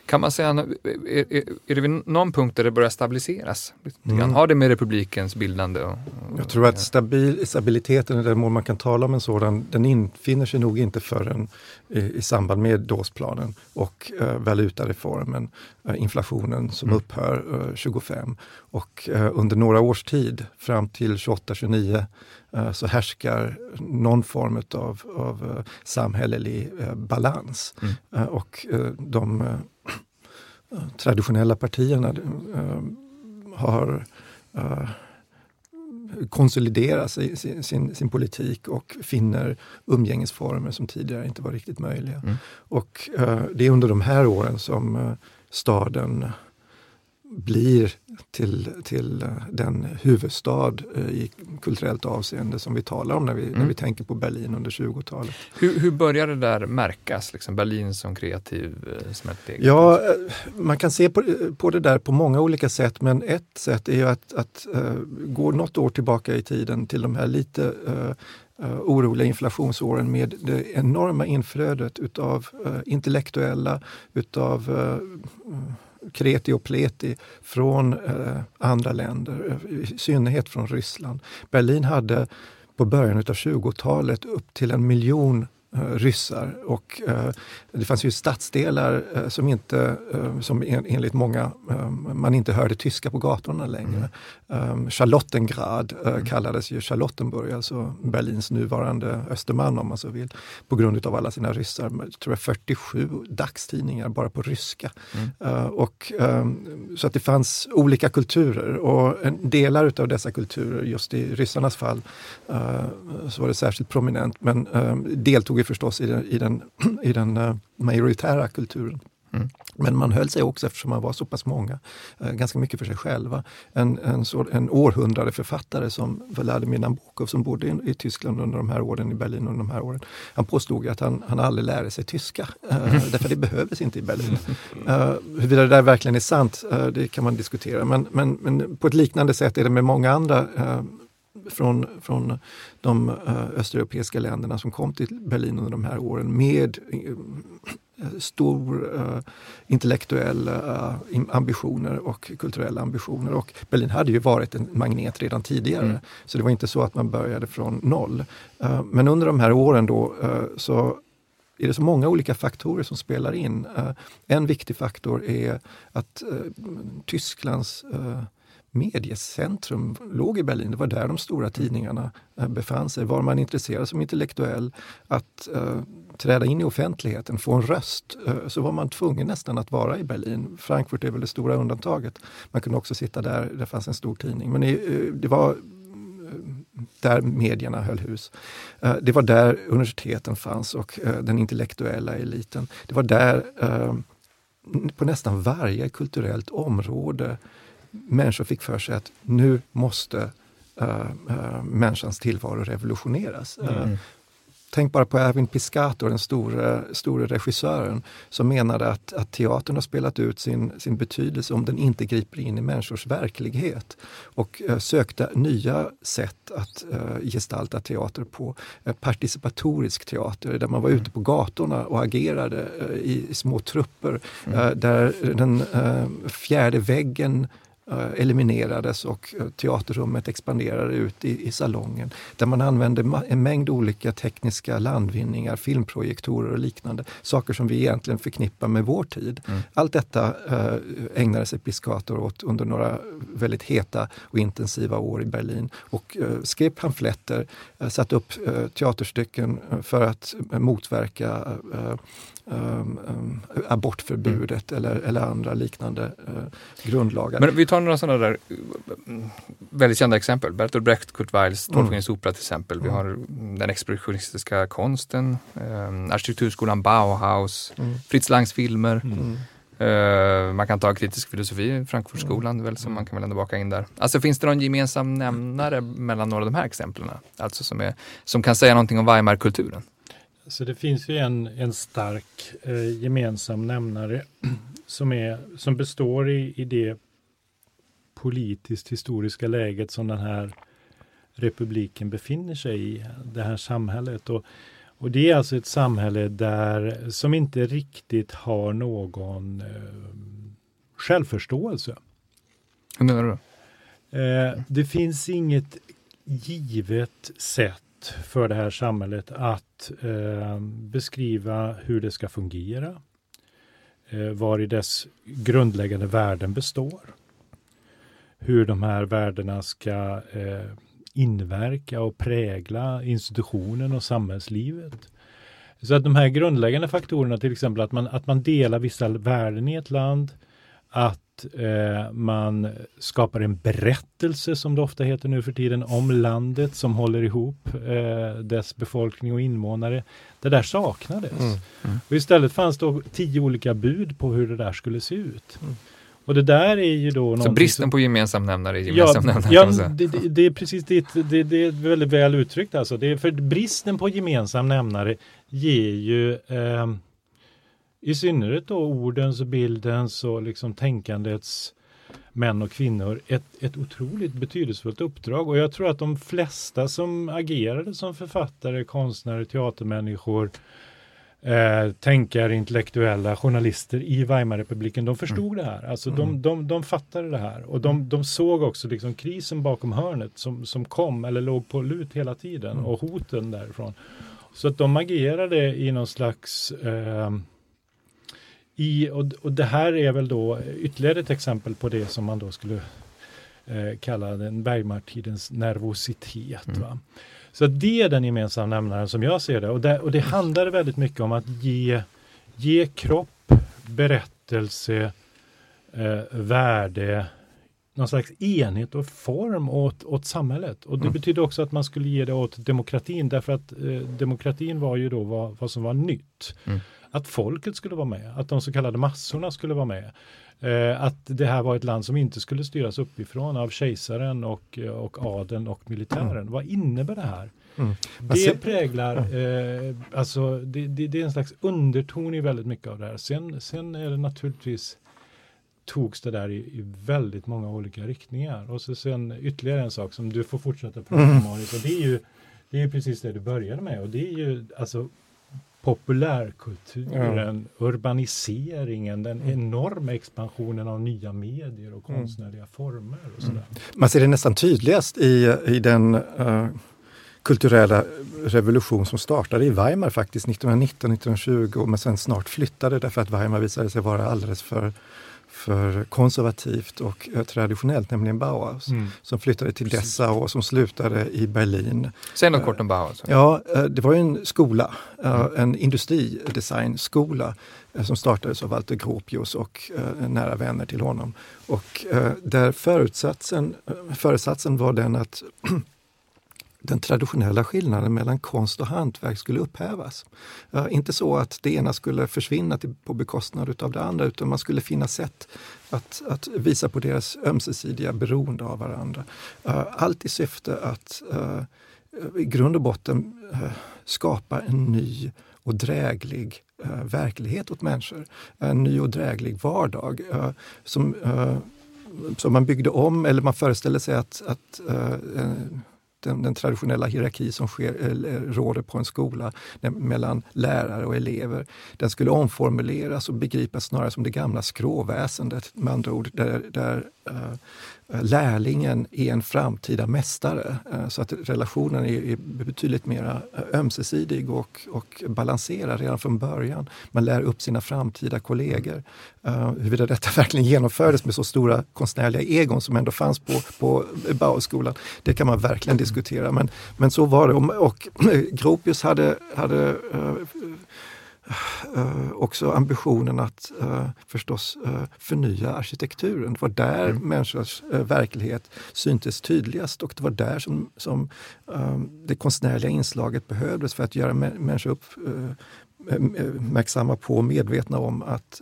Kan man säga, är, är, det vid någon punkt där det börjar stabiliseras? Mm. Har det med republikens bildande och, och, Jag tror att stabil, stabiliteten, i den mån man kan tala om en sådan, den infinner sig nog inte förrän i, i samband med dåsplanen och eh, valutareformen, eh, inflationen som mm. upphör eh, 25. Och eh, under några års tid, fram till 28-29, eh, så härskar någon form av, av eh, samhällelig balans. Mm. och de traditionella partierna har konsolidera sin, sin, sin, politik och finner umgängesformer som tidigare inte var riktigt möjliga. Mm. Och det är under de här åren som staden blir till, till eh, den huvudstad eh, i kulturellt avseende som vi talar om när vi, mm. när vi tänker på Berlin under 20-talet. Hur, hur börjar det där märkas, liksom Berlin som kreativ eh, smältdeg? Ja, man kan se på, på det där på många olika sätt men ett sätt är ju att, att uh, gå något år tillbaka i tiden till de här lite uh, uh, oroliga inflationsåren med det enorma inflödet utav uh, intellektuella, utav uh, kreti och pleti från eh, andra länder, eh, i synnerhet från Ryssland. Berlin hade på början av 20-talet upp till en miljon ryssar. Och eh, det fanns ju stadsdelar eh, som inte, som enligt många, man inte hörde tyska på gatorna längre. Mm. Charlottengrad mm. kallades ju Charlottenburg, alltså Berlins nuvarande Östermalm om man så vill, på grund av alla sina ryssar. Jag tror jag 47 dagstidningar bara på ryska. Mm. Och, så att det fanns olika kulturer och delar av dessa kulturer, just i ryssarnas fall, så var det särskilt prominent, men deltog förstås i den, i den, [clears throat] i den uh, majoritära kulturen. Mm. Men man höll sig också, eftersom man var så pass många, uh, ganska mycket för sig själva. En, en, så, en århundrade författare som Vladimir Nabokov som bodde i, i, Tyskland under de här åren, i Berlin under de här åren. Han påstod att han, han aldrig lärde sig tyska, uh, [laughs] därför det behövdes inte i Berlin. Uh, huruvida det där verkligen är sant, det kan man diskutera. Men, men, men, på ett liknande sätt är det med många andra från, från de uh, östeuropeiska länderna som kom till Berlin under de här åren med uh, stor uh, intellektuella uh, ambitioner och kulturella ambitioner. Och Berlin hade ju varit en magnet redan tidigare, mm. så det var inte så att man började från noll. Uh, men under de här åren då så är det så många olika faktorer som spelar in. en viktig faktor är att Tysklands mediecentrum låg i Berlin. Det var där de stora tidningarna eh, befann sig. Var man intresserad som intellektuell att uh, träda in i offentligheten, få en röst, uh, så var man tvungen nästan att vara i Berlin. Frankfurt är väl det stora undantaget. Man kunde också sitta där, det fanns en stor tidning. Men uh, det var där medierna höll hus. Det var där universiteten fanns och den intellektuella eliten. Det var där på nästan varje kulturellt område människor fick för sig att nu måste uh, människans tillvaro revolutioneras. Mm. Tänk bara på Erwin Piscator, den store, store regissören, som menade att, att teatern har spelat ut sin, sin betydelse om den inte griper in i människors verklighet och uh, sökte nya sätt att uh, gestalta teater på. Uh, participatorisk teater, där man var mm. ute på gatorna och agerade i, i, små trupper, mm. där den fjärde väggen Eh, eliminerades och eh, teaterrummet expanderade ut i, i salongen där man använde en mängd olika tekniska landvinningar, filmprojektorer och liknande. Saker som vi egentligen förknippar med vår tid. Mm. Allt detta äh, ägnade sig Piscator åt under några väldigt heta och intensiva år i Berlin och skrev pamfletter, satte upp teaterstycken för att motverka um, um, abortförbudet mm. eller, eller andra liknande uh, grundlagar. Men vi tar några sådana där mm, väldigt kända exempel. Bertolt Brecht, Kurt Weils Tolkningens mm. opera till exempel. Vi mm. har den expressionistiska konsten, um, arkitekturskolan Bauhaus, mm. Fritz Langs filmer. Uh, man kan ta kritisk filosofi, Frankfurtskolan, väl, som man kan väl ändå baka in där. Alltså finns det någon gemensam nämnare mellan några av de här exemplen? Alltså som, är, som kan säga någonting om Weimarkulturen? Så det finns ju en, en stark eh, gemensam nämnare [clears throat] som, är, som består i, i det politiskt historiska läget som den här republiken befinner sig i, det här samhället. Och, och det är alltså ett samhälle där, som inte riktigt har någon eh, självförståelse. Hur menar du? Eh, det finns inget givet sätt för det här samhället att eh, beskriva hur det ska fungera, eh, var i dess grundläggande värden består, hur de här värdena ska eh, inverka och prägla institutionen och samhällslivet. Så att de här grundläggande faktorerna, till exempel att man, att man delar vissa värden i ett land, att eh, man skapar en berättelse, som det ofta heter nu för tiden, om landet som håller ihop eh, dess befolkning och invånare. Det där saknades. Mm. Mm. Och istället fanns det tio olika bud på hur det där skulle se ut. Mm. Och det där är ju då... Så bristen som, på gemensam nämnare är gemensam ja, nämnare? Ja, det, det, det, är precis det, det, det är väldigt väl uttryckt alltså. Det är för bristen på gemensam nämnare ger ju eh, i synnerhet då ordens och bildens och liksom tänkandets män och kvinnor ett, ett otroligt betydelsefullt uppdrag. Och jag tror att de flesta som agerade som författare, konstnärer, teatermänniskor, eh, tänkare, intellektuella, journalister i Weimarrepubliken, de förstod mm. det här. Alltså mm. de, de, de fattade det här och de, de såg också liksom krisen bakom hörnet som, som kom eller låg på lut hela tiden mm. och hoten därifrån. Så att de agerade i någon slags eh, i, och, och det här är väl då ytterligare ett exempel på det som man då skulle eh, kalla den Bergmartidens nervositet. Mm. Va? Så det är den gemensamma nämnaren som jag ser det. Och, det. och det handlar väldigt mycket om att ge, ge kropp, berättelse, eh, värde, någon slags enhet och form åt, åt samhället. Och det mm. betyder också att man skulle ge det åt demokratin därför att eh, demokratin var ju då vad, vad som var nytt. Mm att folket skulle vara med, att de så kallade massorna skulle vara med. Eh, att det här var ett land som inte skulle styras uppifrån av kejsaren och, och adeln och militären. Mm. Vad innebär det här? Mm. Det präglar, eh, alltså det, det, det, är en slags underton i väldigt mycket av det här. Sen, sen är det naturligtvis togs det där i, i, väldigt många olika riktningar. Och så sen ytterligare en sak som du får fortsätta prata om mm. Marit, och det är ju det är precis det du började med och det är ju alltså populärkulturen, ja. urbaniseringen, den mm. enorma expansionen av nya medier och mm. konstnärliga mm. former. Och sådär. Man ser det nästan tydligast i, i den uh, kulturella revolution som startade i Weimar faktiskt 1919-1920 men sen snart flyttade därför att Weimar visade sig vara alldeles för för konservativt och eh, traditionellt, nämligen Bauhaus, mm. som flyttade till Precis. Dessau och som slutade i Berlin. Säg något kort om Bauhaus. Ja, eh, det var en skola, eh, mm. en industridesignskola som startades av Walter Gropius och nära vänner till honom. Och där förutsatsen, föresatsen var den att [clears throat] den traditionella skillnaden mellan konst och hantverk skulle upphävas. Uh, inte så att det ena skulle försvinna till, på bekostnad av det andra utan man skulle finna sätt att, att visa på deras ömsesidiga beroende av varandra. Uh, allt i syfte att uh, i grund och botten skapa en ny och dräglig verklighet åt människor. En ny och dräglig vardag som, som man byggde om, eller man föreställer sig att, att den, den, traditionella hierarki som sker, eh, eh, råder på en skola mellan lärare och elever, den skulle omformuleras och begripas snarare som det gamla skråväsendet, med andra ord, där, där uh, lärlingen är en framtida mästare. Eh, så att relationen är, betydligt mer eh, ömsesidig och, och balanserad redan från början. Man lär upp sina framtida kollegor. Eh, huruvida detta [laughs] verkligen genomfördes med så stora konstnärliga egon som ändå fanns på, på Bauhausskolan, det kan man verkligen diskutera. Men, men så var det. Och, och [clears throat] Gropius hade, hade uh, uh, också ambitionen att uh, förstås uh, förnya arkitekturen. Det var där mm. människors verklighet syntes tydligast och det var där som, som det konstnärliga inslaget behövdes för att göra människor upp, uppmärksamma på och medvetna om att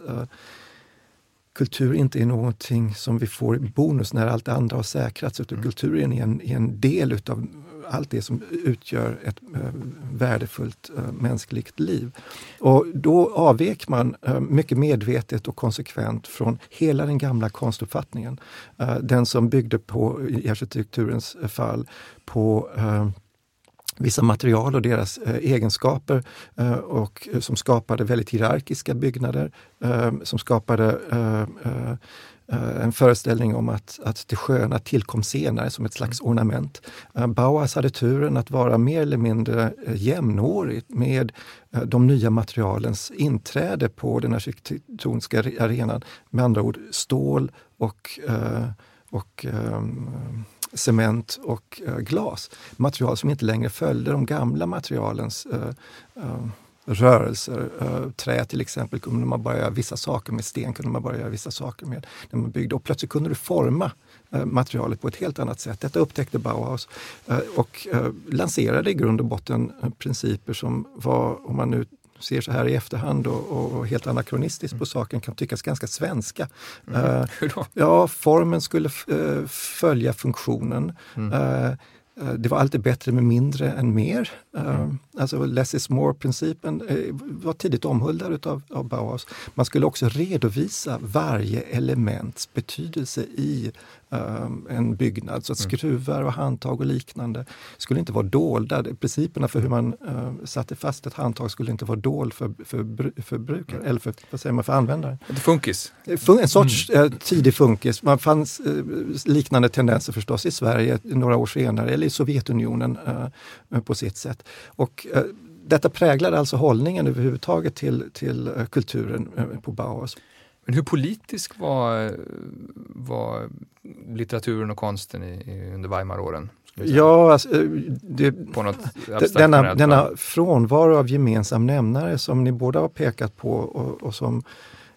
kultur inte är någonting som vi får bonus när allt det andra har säkrats, utan mm. kulturen är en, är en del utav allt det som utgör ett eh, värdefullt eh, mänskligt liv. Och då avvek man eh, mycket medvetet och konsekvent från hela den gamla konstuppfattningen. den som byggde på, i arkitekturens fall, på vissa material och deras eh, egenskaper eh, och som skapade väldigt hierarkiska byggnader, eh, som skapade eh, eh, en föreställning om att, att det sköna tillkom senare som ett slags ornament. Bauhaus hade turen att vara mer eller mindre jämnårigt med de nya materialens inträde på den arkitektoniska arenan. Med andra ord stål och, och cement och glas. Material som inte längre följde de gamla materialens uh, rörelser. trä till exempel kunde man bara göra vissa saker med, sten kunde man bara göra vissa saker med. När man byggde. Och plötsligt kunde du forma materialet på ett helt annat sätt. Detta upptäckte Bauhaus och lanserade i grund och botten principer som var, om man nu ser så här i efterhand och, och helt anakronistiskt på saken kan tyckas ganska svenska. Mm. [laughs] Uh, ja, formen skulle följa funktionen. Mm. Det var alltid bättre med mindre än mer. Mm. Alltså less is more-principen var tidigt omhuldad av, av Bauhaus. Man skulle också redovisa varje elements betydelse i um, en byggnad. Så att mm. skruvar och handtag och liknande skulle inte vara dolda. Principerna för hur man uh, satte fast ett handtag skulle inte vara dold för, för, för brukaren, mm. eller för, vad säger man, för användaren. Det funkis? En sorts mm. uh, tidig funkis. Man fanns uh, liknande tendenser förstås i Sverige några år senare, eller i Sovjetunionen på sitt sätt. Och, detta präglade alltså hållningen överhuvudtaget till, till kulturen på Bauhaus. Men hur politisk var, var litteraturen och konsten i, under Weimaråren? Ja, alltså, eh, det, denna, denna frånvaro av gemensam nämnare som ni båda har pekat på och, och som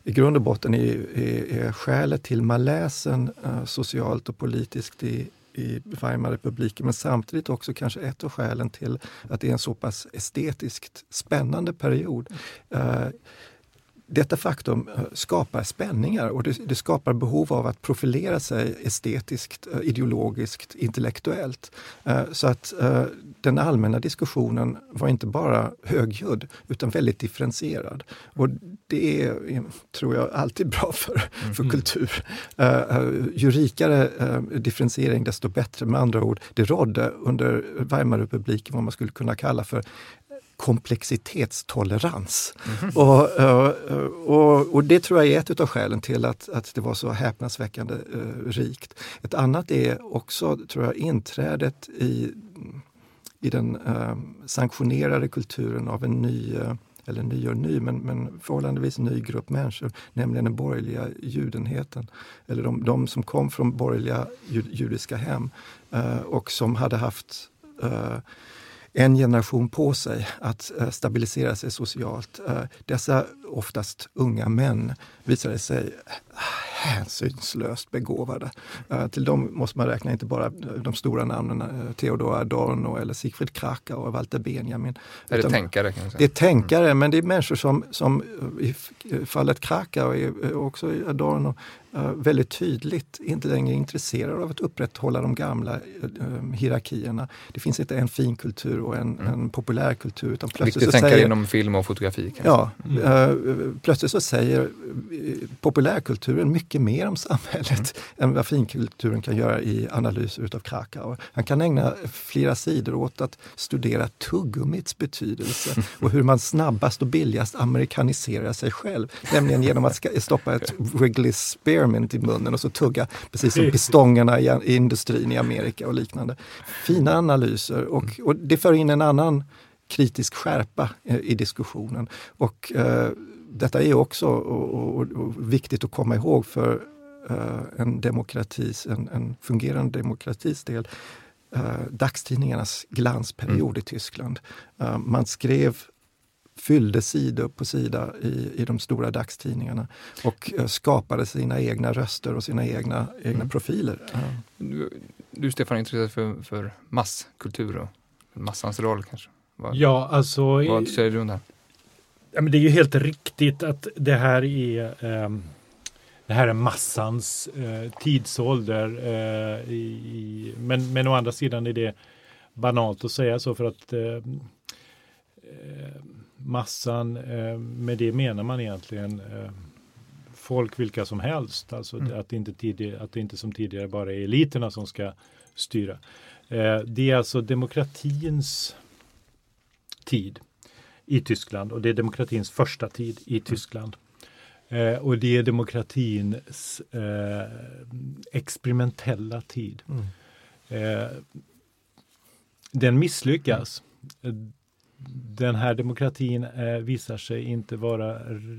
i grund och botten är, är, är skälet till maläsen uh, socialt och politiskt i, i Weimarrepubliken men samtidigt också kanske ett av skälen till att det är en så pass estetiskt spännande period. Eh, detta faktum eh, skapar spänningar och det, det, skapar behov av att profilera sig estetiskt, eh, ideologiskt, intellektuellt. Så att den allmänna diskussionen var inte bara högljudd utan väldigt differentierad. Och det är, tror jag, alltid bra för, för mm. kultur. Ju rikare differentiering desto bättre. Med andra ord, det rådde under Weimarrepubliken vad man skulle kunna kalla för komplexitetstolerans. Mm. Och, eh, och, och, det tror jag är ett av skälen till att, att det var så häpnadsväckande uh, rikt. Ett annat är också, tror jag, inträdet i, i den eh, sanktionerade kulturen av en ny eh, eller ny och ny, men, men förhållandevis ny grupp människor, nämligen den borgerliga judenheten. Eller de, de som kom från borgerliga judiska hem eh, och som hade haft eh, en generation på sig att eh, stabilisera sig socialt. Eh, dessa oftast unga män, visade sig hänsynslöst begåvade. Uh, till dem måste man räkna inte bara de stora namnen, uh, Theodor Adorno eller Sigfrid Krakau och Walter Benjamin. Är det tänkare? Kan säga. Det är tänkare, mm. men det är människor som, som i fallet Krakau och också Adorno Eh, väldigt tydligt inte längre intresserade av att upprätthålla de gamla hierarkierna. Det finns inte en fin kultur och en, mm. en populär kultur. Utan plötsligt Viktigt att tänka inom film och fotografi. Kanske. Ja, uh, plötsligt så säger populärkulturen mycket mer om samhället mm. än vad finkulturen kan göra i analyser utav Krakauer. Han kan ägna flera sidor åt att studera tuggummits betydelse [laughs] och hur man snabbast och billigast amerikaniserar sig själv. Nämligen genom att stoppa ett Wrigley Spear spearmint i munnen och så tugga precis som pistongerna i, i industrin i Amerika och liknande. Fina analyser och, och det för in en annan kritisk skärpa eh, i diskussionen. Och eh, detta är också och, och, och viktigt att komma ihåg för eh, en demokratis, en, en, fungerande demokratis del. Eh, dagstidningarnas glansperiod mm. i Tyskland. Eh, man skrev fyllde sida på sida i, i de stora dagstidningarna och uh, skapade sina egna röster och sina egna, egna mm. profiler. Du, du Stefan är intresserad för, för masskultur och massans roll kanske? Vad, ja, alltså, vad säger du om det? Ja, men det är ju helt riktigt att det här är um, det här är massans eh, tidsålder. Eh, i, men, men å andra sidan är det banalt att säga så för att eh, massan, eh, med det menar man egentligen eh, folk vilka som helst. Alltså mm. att, det inte tidigare, att det inte som tidigare bara är eliterna som ska styra. Eh, det är alltså demokratins tid i Tyskland och det är demokratins första tid i mm. Tyskland. Eh, och det är demokratins eh, experimentella tid. Mm. Eh, den misslyckas den här demokratin eh, visar sig inte vara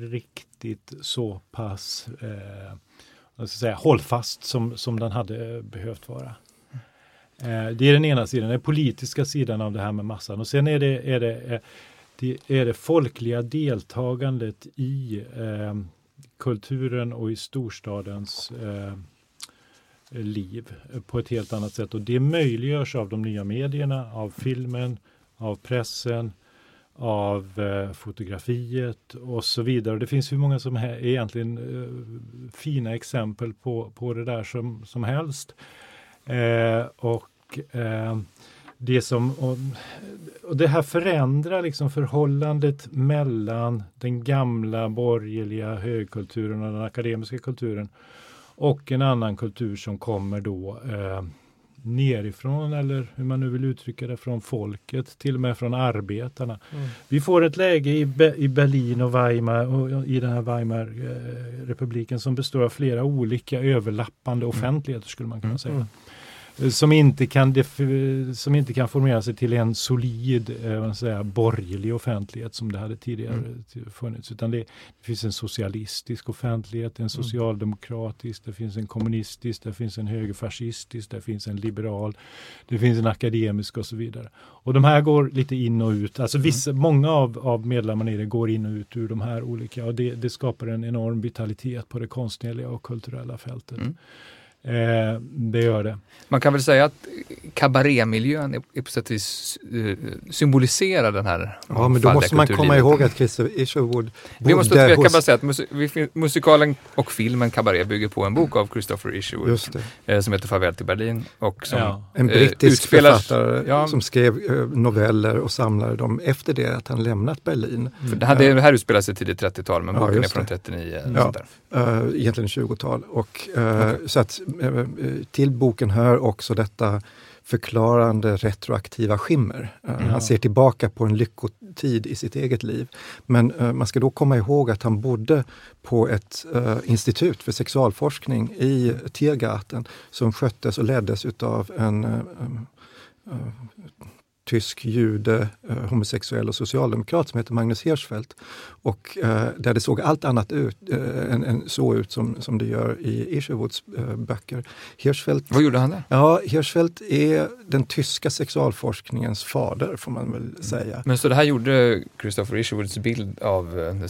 riktigt så pass eh, säga, hållfast som, som den hade behövt vara. Eh, det är den ena sidan, den politiska sidan av det här med massan. Och sen är det, är det, eh, det, är det folkliga deltagandet i eh, kulturen och i storstadens eh, liv på ett helt annat sätt. Och det möjliggörs av de nya medierna, av filmen, av pressen, av eh, fotografiet och så vidare. Det finns hur många som är egentligen eh, fina exempel på, på det där som, som helst. Eh, och eh, det som och, och, det här förändrar liksom förhållandet mellan den gamla borgerliga högkulturen och den akademiska kulturen och en annan kultur som kommer då eh, nerifrån eller hur man nu vill uttrycka det från folket, till och med från arbetarna. Mm. Vi får ett läge i, Be i Berlin och Weimar och i den här Weimarrepubliken som består av flera olika överlappande offentligheter skulle man kunna mm. säga. Mm som inte kan, som inte kan formera sig till en solid eh, säga, borgerlig offentlighet som det hade tidigare mm. funnits. Utan det, det, finns en socialistisk offentlighet, en mm. socialdemokratisk, det finns en kommunistisk, det finns en högerfascistisk, det finns en liberal, det finns en akademisk och så vidare. Och de här går lite in och ut, alltså vissa, mm. många av, av medlemmarna i det går in och ut ur de här olika och det, det skapar en enorm vitalitet på det konstnärliga och kulturella fältet. Mm. Eh, det gör det. Man kan väl säga att kabarémiljön är på sätt och vis uh, symboliserar den här Ja, men då måste man komma ihåg att Christer Isherwood Vi måste jag kan bara säga att musik, musikalen och filmen Cabaret bygger på en bok av Christopher Isherwood eh, som heter Farväl till Berlin. Och som, ja. En brittisk eh, utspelar, författare ja. som skrev eh, noveller och samlade dem efter det att han lämnat Berlin. Mm. För det, här, det här utspelar sig tidigt 30-tal men boken är från 39. Ja, uh, egentligen 20-tal. Och, uh, okay. så att, till boken hör också detta förklarande retroaktiva skimmer. Mm. Han ser tillbaka på en lyckotid i sitt eget liv. Men uh, man ska då komma ihåg att han bodde på ett uh, institut för sexualforskning i Tiergarten som sköttes och leddes utav en uh, tysk jude, eh, homosexuell och socialdemokrat som heter Magnus Hirschfeldt. Och eh, där det såg allt annat ut, eh, än, än, så ut som, som det gör i Isherwoods böcker. Hirschfeldt, Vad gjorde han där? Ja, Hirschfeldt är den tyska sexualforskningens fader får man väl säga. Men så det här gjorde Christopher Isherwoods bild av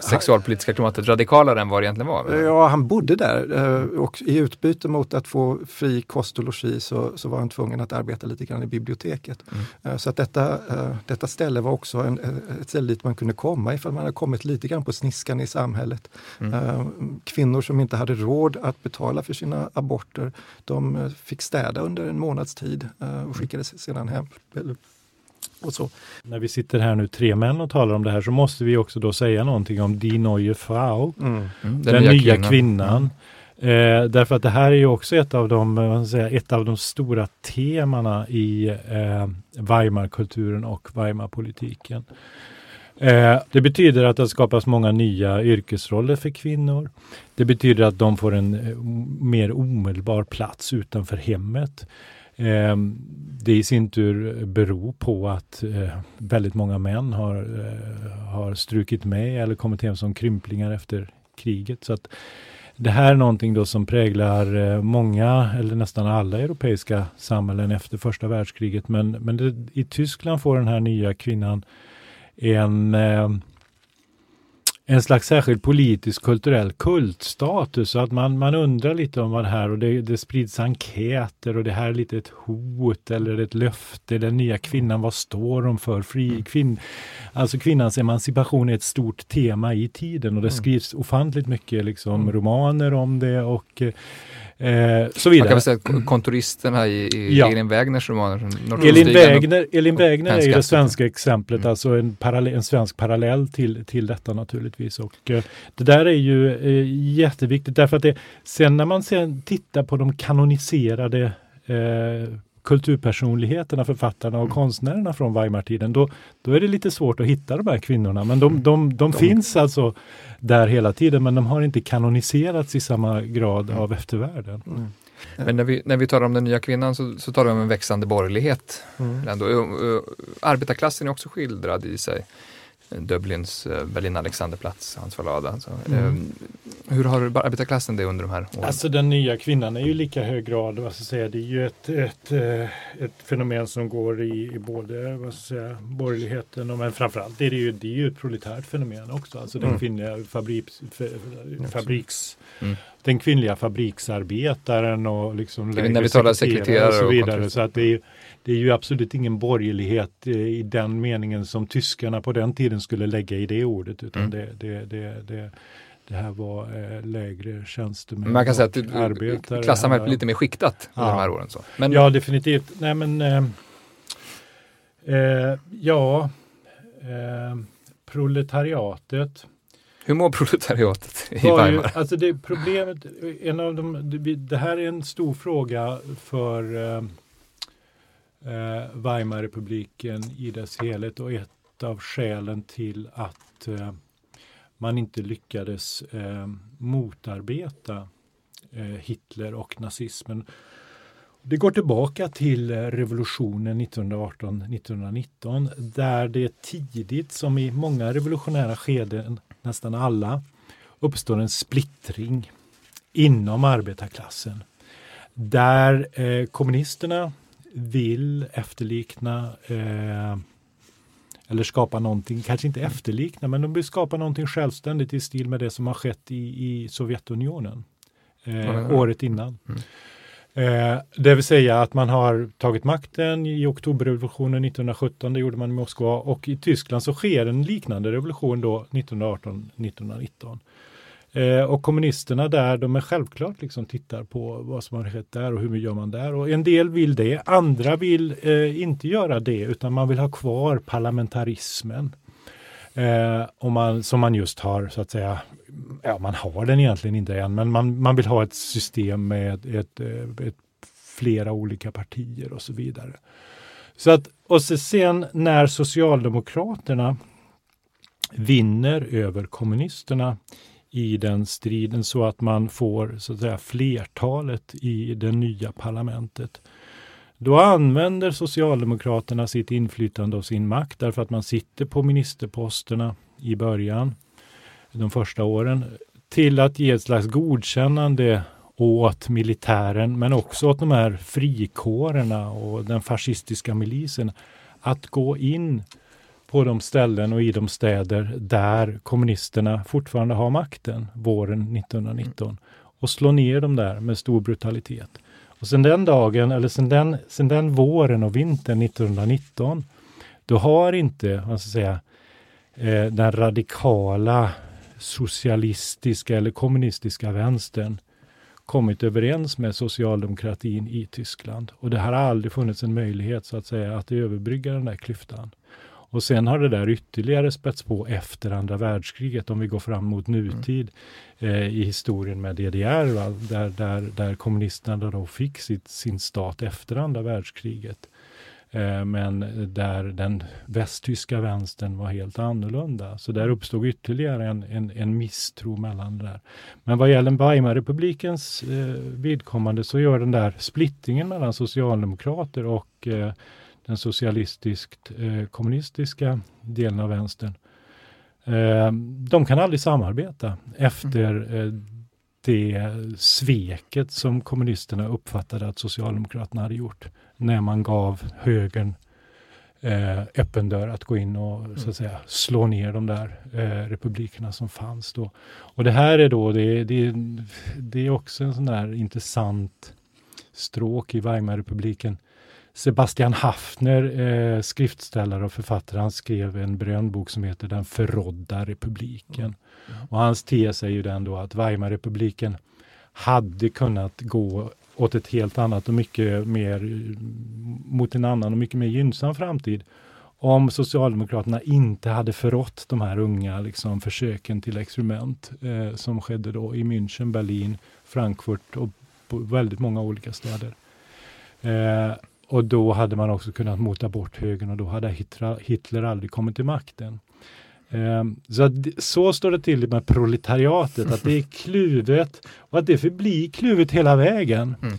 sexualpolitiska klimatet radikalare än vad det egentligen var? Ja, han bodde där och i utbyte mot att få fri kost och logi så, så var han tvungen att arbeta lite grann i biblioteket. Mm. Eh, så att detta, eh, detta ställe var också en, ett ställe dit man kunde komma ifall man hade kommit lite grann på sniskan i samhället. Mm. Kvinnor som inte hade råd att betala för sina aborter, de fick städa under en månads tid och skickades sedan hem. Och så. När vi sitter här nu tre män och talar om det här så måste vi också då säga någonting om Die neue Frau, mm. Mm. den, den, nya, nya kvinnan. kvinnan. Eh, därför att det här är ju också ett av de, man säga, ett av de stora temana i eh, Weimarkulturen och Weimarpolitiken. Eh, det betyder att det skapas många nya yrkesroller för kvinnor. Det betyder att de får en eh, mer omedelbar plats utanför hemmet. Eh, det i sin tur beror på att eh, väldigt många män har, eh, har strukit med eller kommit hem som krymplingar efter kriget. Så att det här är någonting då som präglar eh, många eller nästan alla europeiska samhällen efter första världskriget. Men, men det, i Tyskland får den här nya kvinnan en eh, en slags särskild politisk kulturell kultstatus. Så att man, man undrar lite om vad det här och det, det sprids enkäter och det här är lite ett hot eller ett löfte. Den nya kvinnan, vad står hon för? Fri, mm. kvinn, alltså kvinnans emancipation är ett stort tema i tiden och det mm. skrivs ofantligt mycket liksom, mm. romaner om det och Eh, så vidare. Man kan väl säga kontoristerna i, i ja. Elin Wägners romaner. Elin Wägner, Elin Wägner är ju det svenska exemplet, mm. alltså en, parallell, en svensk parallell till, till detta naturligtvis. Och eh, det där är ju eh, jätteviktigt därför att det, sen när man sen tittar på de kanoniserade eh, kulturpersonligheterna, författarna och mm. konstnärerna från Weimartiden, då, då är det lite svårt att hitta de här kvinnorna. Men de, de, de, de finns alltså där hela tiden, men de har inte kanoniserats i samma grad mm. av eftervärlden. Mm. Men när vi, när vi talar om den nya kvinnan så, så talar vi om en växande borgerlighet. Mm. Arbetarklassen är också skildrad i sig. Dublins eh, Berlin Alexanderplatz, Hans Fallada. Alltså. Mm. Ehm, hur har arbetarklassen det under de här åren? Alltså den nya kvinnan är ju lika hög grad, vad ska säga, det är ju ett, ett, eh, ett fenomen som går i, i både vad ska säga, borgerligheten och men framförallt är det ju, det är ju ett proletärt fenomen också. Alltså den mm. kvinnliga fabriks, fabriks mm. den kvinnliga fabriksarbetaren och liksom när vi talar sekreterare och så vidare. Och så att det är, det är ju absolut ingen borgerlighet eh, i den meningen som tyskarna på den tiden skulle lägga i det ordet utan mm. det, det, det, det det här var eh, lägre tjänstemän Man kan säga att arbetare. klassamhället lite mer skiktat ja. under de här åren. Så. Men, ja, definitivt. Nej, men eh, eh, ja, eh, proletariatet. Hur mår proletariatet i Weimar? Ju, alltså det problemet, en av de, det här är en stor fråga för eh, Weimarrepubliken i dess helhet och ett av skälen till att eh, man inte lyckades eh, motarbeta eh, Hitler och nazismen. Det går tillbaka till eh, revolutionen 1918-1919 där det tidigt, som i många revolutionära skeden, nästan alla, uppstår en splittring inom arbetarklassen. Där eh, kommunisterna vill efterlikna eh, eller skapa någonting, kanske inte efterlikna, men de vill skapa någonting självständigt i stil med det som har skett i, i Sovjetunionen eh, mm. året innan. Mm. Eh, det vill säga att man har tagit makten i oktoberrevolutionen 1917, det gjorde man i Moskva och i Tyskland så sker en liknande revolution då 1918-1919. Eh, och kommunisterna där, de är självklart liksom tittar på vad som har skett där och hur gör man där. Och en del vill det, andra vill eh, inte göra det utan man vill ha kvar parlamentarismen. Eh, och man, som man just har så att säga, ja man har den egentligen inte än, men man, man vill ha ett system med ett, ett, ett flera olika partier och så vidare. Så att, och sen när Socialdemokraterna vinner över kommunisterna i den striden så att man får så att säga, flertalet i det nya parlamentet. Då använder Socialdemokraterna sitt inflytande och sin makt därför att man sitter på ministerposterna i början, de första åren, till att ge ett slags godkännande åt militären men också åt de här frikårerna och den fascistiska milisen att gå in på de ställen och i de städer där kommunisterna fortfarande har makten våren 1919 och slå ner dem där med stor brutalitet. Och sen den dagen, eller sen den, sen den våren och vintern 1919, då har inte, vad ska säga, eh, den radikala socialistiska eller kommunistiska vänstern kommit överens med socialdemokratin i Tyskland. Och det har aldrig funnits en möjlighet så att säga att överbrygga den där klyftan. Och sen har det där ytterligare spätts på efter andra världskriget om vi går fram mot nutid mm. eh, i historien med DDR, va? Där, där, där kommunisterna då fick sitt, sin stat efter andra världskriget. Eh, men där den västtyska vänstern var helt annorlunda. Så där uppstod ytterligare en, en, en misstro mellan det där. Men vad gäller Weimarrepublikens eh, vidkommande så gör den där splittringen mellan socialdemokrater och eh, den socialistiskt eh, kommunistiska delen av vänstern. Eh, de kan aldrig samarbeta efter mm. eh, det sveket som kommunisterna uppfattade att Socialdemokraterna hade gjort när man gav högern eh, öppen dörr att gå in och mm. så att säga slå ner de där eh, republikerna som fanns då. Och det här är då, det, det, det är också en sån där intressant stråk i Weimarrepubliken. Sebastian Haffner, eh, skriftställare och författare, han skrev en brönbok som heter Den förrådda republiken. Mm. Mm. Och hans tes är ju den då att Weimarrepubliken hade kunnat gå åt ett helt annat och mycket mer mot en annan och mycket mer gynnsam framtid om Socialdemokraterna inte hade förrått de här unga liksom, försöken till experiment eh, som skedde då i München, Berlin, Frankfurt och på väldigt många olika städer. Eh, och då hade man också kunnat mota bort högern och då hade Hitler, Hitler aldrig kommit till makten. Um, så, att, så står det till med proletariatet, att det är [laughs] kluvet och att det förblir kluvet hela vägen. Mm.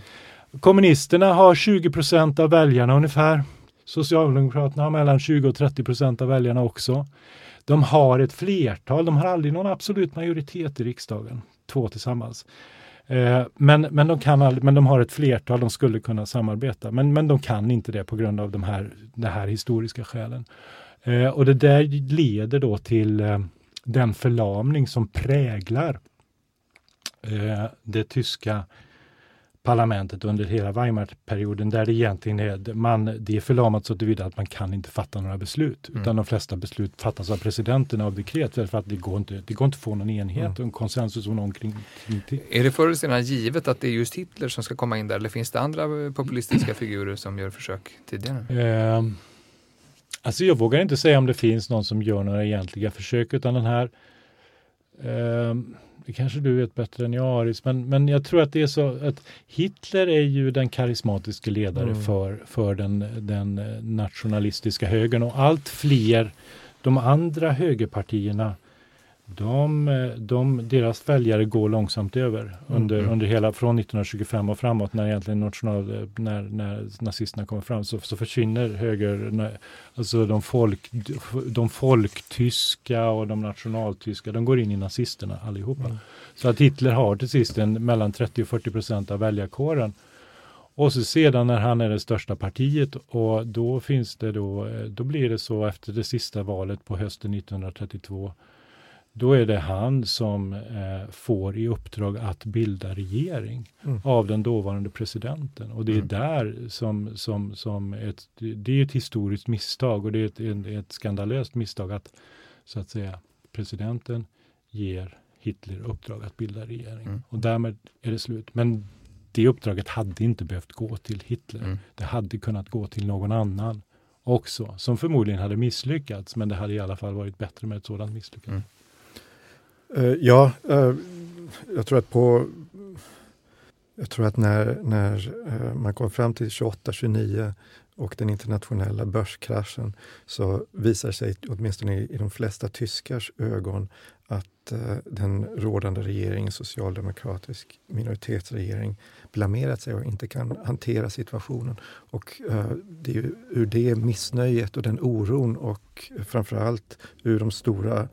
Kommunisterna har 20 procent av väljarna ungefär. Socialdemokraterna har mellan 20 och 30 procent av väljarna också. De har ett flertal, de har aldrig någon absolut majoritet i riksdagen, två tillsammans. Eh, men, men, de kan aldrig, men de har ett flertal, de skulle kunna samarbeta, men, men de kan inte det på grund av de här, de här historiska skälen. Eh, och det där leder då till eh, den förlamning som präglar eh, det tyska parlamentet under hela Weimarperioden där det egentligen är, man, det är förlamat så tillvida att man kan inte fatta några beslut. Mm. Utan de flesta beslut fattas av presidenten av dekret för att det går inte, det går inte att få någon enhet mm. och en konsensus om någon kring, kring Är det förr eller senare givet att det är just Hitler som ska komma in där eller finns det andra populistiska [clears throat] figurer som gör försök tidigare? Eh, alltså jag vågar inte säga om det finns någon som gör några egentliga försök utan den här eh, det kanske du vet bättre än jag Aris, men, men jag tror att det är så att Hitler är ju den karismatiska ledare mm. för, för den, den nationalistiska högern och allt fler de andra högerpartierna de, de, deras väljare går långsamt över under, mm. under hela, från 1925 och framåt när egentligen national, när, när nazisterna kommer fram så, så försvinner höger, alltså de, folk, de folktyska och de nationaltyska, de går in i nazisterna allihopa. Mm. Så att Hitler har till sist en, mellan 30 och 40 procent av väljarkåren. Och så sedan när han är det största partiet och då finns det då, då blir det så efter det sista valet på hösten 1932 då är det han som eh, får i uppdrag att bilda regering mm. av den dåvarande presidenten. Och det är mm. där som, som, som ett, det är ett historiskt misstag och det är ett, ett, ett skandalöst misstag att så att säga presidenten ger Hitler uppdrag att bilda regering. Mm. Och därmed är det slut. Men det uppdraget hade inte behövt gå till Hitler. Mm. Det hade kunnat gå till någon annan också, som förmodligen hade misslyckats, men det hade i alla fall varit bättre med ett sådant misslyckande. Uh, ja, uh, jag tror att på jag tror att när, när eh, man kom fram till 28-29 och den internationella börskraschen så visar sig åtminstone i, i de flesta tyskars ögon att den rådande regeringen, socialdemokratisk minoritetsregering, blamerat sig och inte kan hantera situationen. Och det är ur det missnöjet och den oron och framförallt ur de stora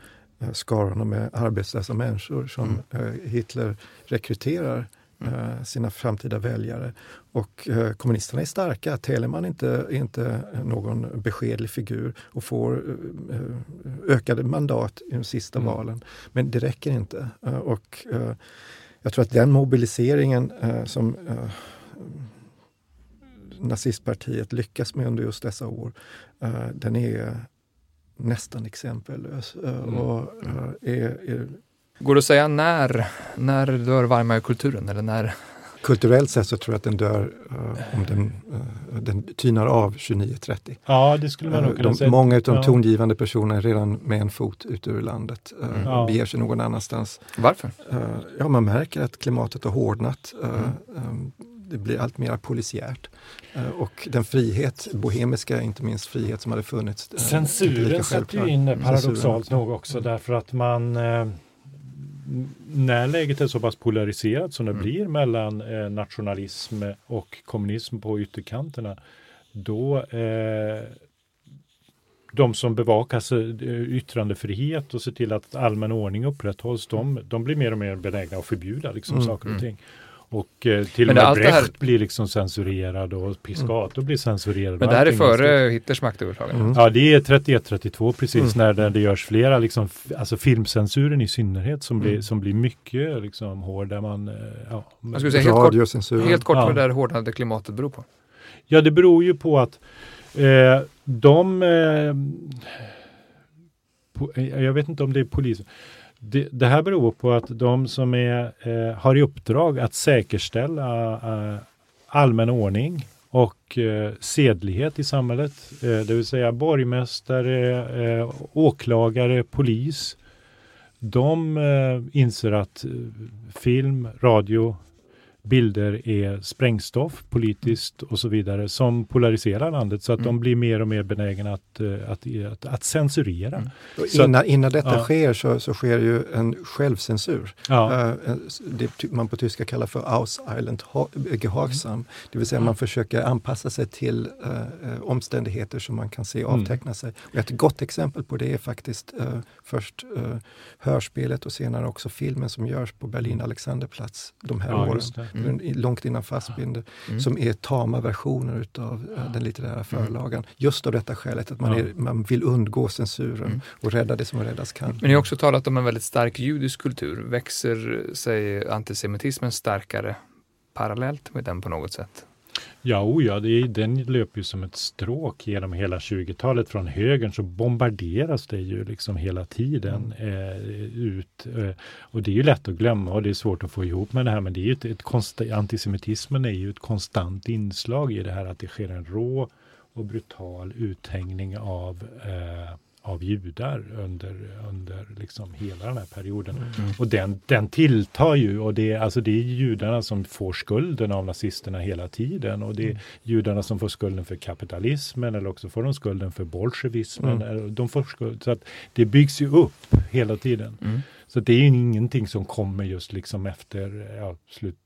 skarorna med arbetslösa människor som mm. Hitler rekryterar Eh, sina framtida väljare. Och eh, kommunisterna är starka. Telemann är inte, inte någon beskedlig figur och får eh, ökade mandat i de sista mm. valen. Men det räcker inte. och jag tror att den mobiliseringen som nazistpartiet lyckas med under just dessa år, den är nästan exempellös. Mm. Och, är, är Går det att säga när, när dör Weimarkulturen? Eller när? Kulturellt sett så tror jag att den dör uh, om den, uh, den tynar av 29-30. Ja, det skulle man nog kunna uh, säga. Många av de ja. tongivande personerna är redan med en fot ut ur landet uh, mm. ja. beger sig någon annanstans. Varför? ja, man märker att klimatet har hårdnat. Mm. Det blir allt mer polisiärt. Och den frihet, bohemiska inte minst frihet som hade funnits. Censuren sätter ju in paradoxalt nog också därför att man när läget är så pass polariserat som det mm. blir mellan eh, nationalism och kommunism på ytterkanterna, då eh, de som bevakar yttrandefrihet och ser till att allmän ordning upprätthålls, de, de blir mer och mer benägna att förbjuda liksom, mm. saker och mm. ting. Och eh, till och med Brecht här... blir liksom censurerad och Piscator mm. blir censurerad. Men det här är före Hitlers maktövertagande? Mm. Ja, det är 31-32 precis mm. när det, görs flera, liksom, alltså filmcensuren i synnerhet som, blir, mm. som blir mycket liksom, hård. Där man, eh, ja, Jag skulle säga helt kort, helt kort ja. vad det här hårdnande klimatet beror på. Ja, det beror ju på att eh, de eh, eh, jag vet inte om det är polisen. Det, det, här beror på att de som är, eh, har i uppdrag att säkerställa eh, allmän ordning och eh, sedlighet i samhället, eh, det vill säga borgmästare, eh, åklagare, polis, de eh, inser att eh, film, radio, bilder är sprängstoff politiskt och så vidare som polariserar landet så att mm. de blir mer och mer benägna att, eh, att, att, att censurera. Mm. Innan, att, innan detta ja. sker så, så sker ju en självcensur. Ja. Uh, det man på tyska kallar för Auseiland Gehorsam. Mm. Det vill säga man försöker anpassa sig till uh, omständigheter som man kan se mm. avteckna sig. Och ett gott exempel på det är faktiskt uh, först hörspelet och senare också filmen som görs på Berlin Alexanderplatz de här ja, åren mm. långt innan Fassbinder, mm. som är tama versioner utav uh, den litterära mm. förlagan. Just av detta skälet att man, är, man vill undgå censuren mm. och rädda det som räddas kan. Men ni har också talat om en väldigt stark judisk kultur. Växer sig antisemitismen starkare parallellt med den på något sätt? Ja, oh ja det, den löper ju som ett stråk genom hela 20-talet. Från högern så bombarderas det ju liksom hela tiden mm. eh, ut. Eh, och det är ju lätt att glömma och det är svårt att få ihop med det här. Men det är ju ett, ett antisemitismen är ju ett konstant inslag i det här att det sker en rå och brutal uthängning av eh, av judar under, under liksom hela den här perioden. Mm. Och den, den tilltar ju och det, alltså det är judarna som får skulden av nazisterna hela tiden och det är mm. judarna som får skulden för kapitalismen eller också får de skulden för bolsjevismen. Mm. De får skuld, så att det byggs ju upp hela tiden. Mm. Så det är ju ingenting som kommer just liksom efter ja, slut,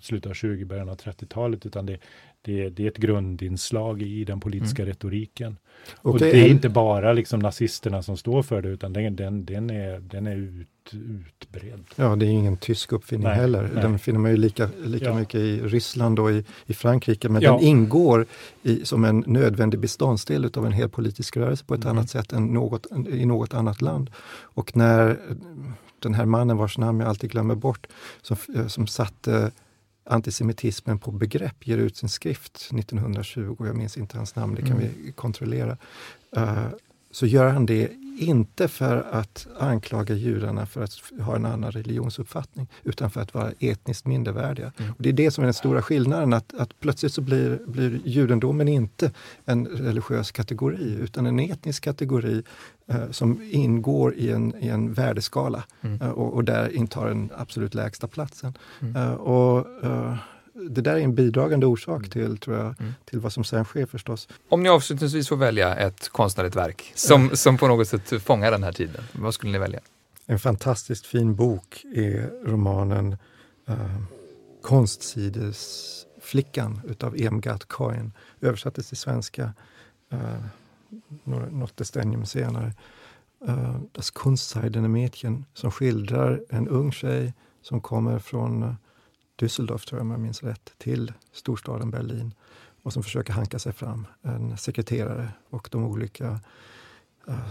slutet av 20, början av 30-talet utan det, det, det, är ett grundinslag i den politiska mm. retoriken. Och, och det, det, är inte bara liksom nazisterna som står för det, utan den, den, den är, den är ut, utbredd. Ja, det är ingen tysk uppfinning nej, heller. Nej. Den finner man ju lika, lika ja. mycket i Ryssland och i, i Frankrike, men ja. den ingår i, som en nödvändig beståndsdel av en hel politisk rörelse på ett mm. annat sätt än något, i något annat land. Och när den här mannen vars namn jag alltid glömmer bort, som, som satte antisemitismen på begrepp ger ut sin skrift 1920, jag minns inte hans namn, det kan mm. vi kontrollera. Uh, så gör han det inte för att anklaga judarna för att ha en annan religionsuppfattning, utan för att vara etniskt mindervärdiga. Mm. Och det är det som är den stora skillnaden, att, att plötsligt så blir, blir judendomen inte en religiös kategori, utan en etnisk kategori eh, som ingår i en, i en värdeskala mm. eh, och, och, där intar den absolut lägsta platsen. Mm. Eh, och, eh, det där är en bidragande orsak mm. till, tror jag, mm. till vad som sen sker förstås. Om ni avslutningsvis får välja ett konstnärligt verk som, som på något sätt fångar den här tiden, vad skulle ni välja? En fantastiskt fin bok är romanen uh, Konstsidesflickan utav Emgard Coin. Översattes till svenska uh, något decennium senare. Uh, das Kunstseidene Mädchen som skildrar en ung tjej som kommer från Düsseldorf, tror jag om jag minns rätt, till storstaden Berlin och som försöker hanka sig fram. En sekreterare och de olika uh,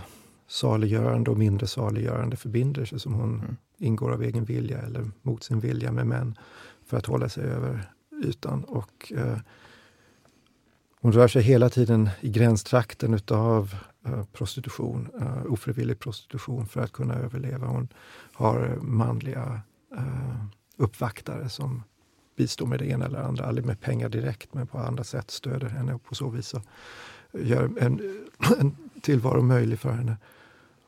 saliggörande och mindre saliggörande förbindelser som hon mm. ingår av egen vilja eller mot sin vilja med män för att hålla sig över ytan. Och, uh, hon rör sig hela tiden i gränstrakten utav uh, prostitution, ofrivillig prostitution för att kunna överleva. Hon har manliga uppvaktare som bistår med det ena eller andra, aldrig med pengar direkt men på andra sätt stöder henne och på så vis så gör en, [clears throat] en tillvaro möjlig för henne.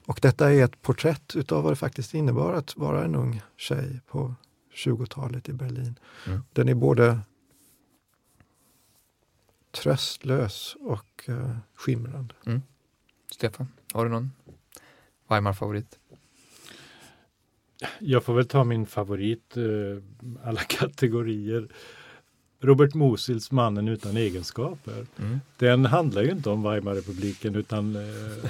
Och detta är ett porträtt utav vad det faktiskt innebar att vara en ung tjej på 20-talet i Berlin. Mm. Den är både tröstlös och uh, skimrande. Mm. Stefan, har du någon Weimar-favorit? Jag får väl ta min favorit, uh, alla [laughs] kategorier. Robert Mosils Mannen utan egenskaper. Mm. Den handlar ju inte om Weimarrepubliken utan eh,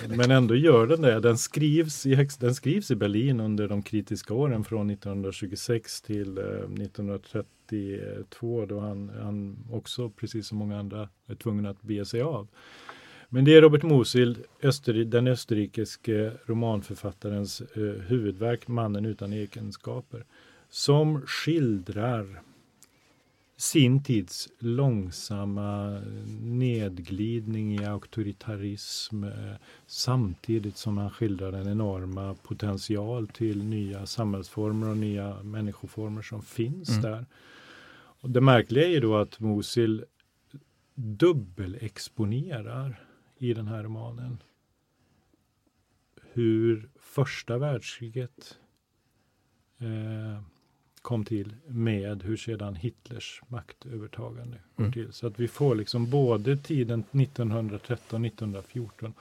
men ändå gör den det. Den skrivs, i, den skrivs i Berlin under de kritiska åren från 1926 till 1932 eh, då han, han också, precis som många andra, är tvungen att bege sig av. Men det är Robert Mosil, Österri den österrikiske romanförfattarens eh, huvudverk Mannen utan egenskaper, som skildrar sin tids långsamma nedglidning i auktoritarism eh, samtidigt som han skildrar den enorma potential till nya samhällsformer och nya människoformer som finns mm. där. Och det märkliga är ju då att Mosil dubbelexponerar i den här romanen hur första världskriget eh, kom till med hur sedan Hitlers maktövertagande mm. till. Så att vi får liksom både tiden 1913, 1914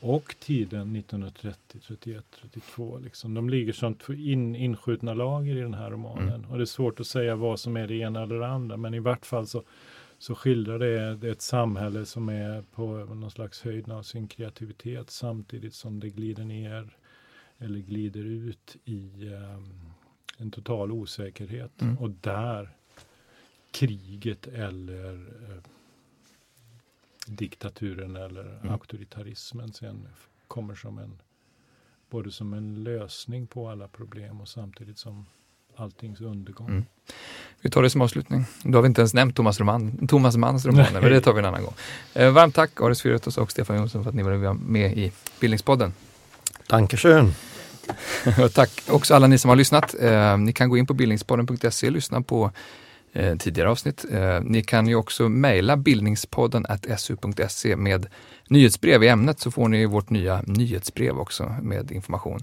och tiden 1930, 31, 32. Liksom. De ligger som in, inskjutna lager i den här romanen. Mm. Och det är svårt att säga vad som är det ena eller det andra. Men i vart fall så, så skildrar det ett samhälle som är på någon slags höjd av sin kreativitet samtidigt som det glider ner eller glider ut i um, en total osäkerhet. Mm. Och där kriget eller eh, diktaturen eller mm. auktoritarismen sen kommer som en både som en lösning på alla problem och samtidigt som alltings undergång. Mm. Vi tar det som avslutning. Då har vi inte ens nämnt Thomas, Roman, Thomas Manns romaner, men det tar vi en annan gång. Eh, varmt tack Aris Fyretos och Stefan Jonsson för att ni var med i Bildningspodden. Dankeschön. [laughs] Tack också alla ni som har lyssnat. Eh, ni kan gå in på bildningspodden.se och lyssna på eh, tidigare avsnitt. Eh, ni kan ju också mejla bildningspodden su.se med nyhetsbrev i ämnet så får ni vårt nya nyhetsbrev också med information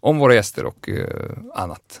om våra gäster och eh, annat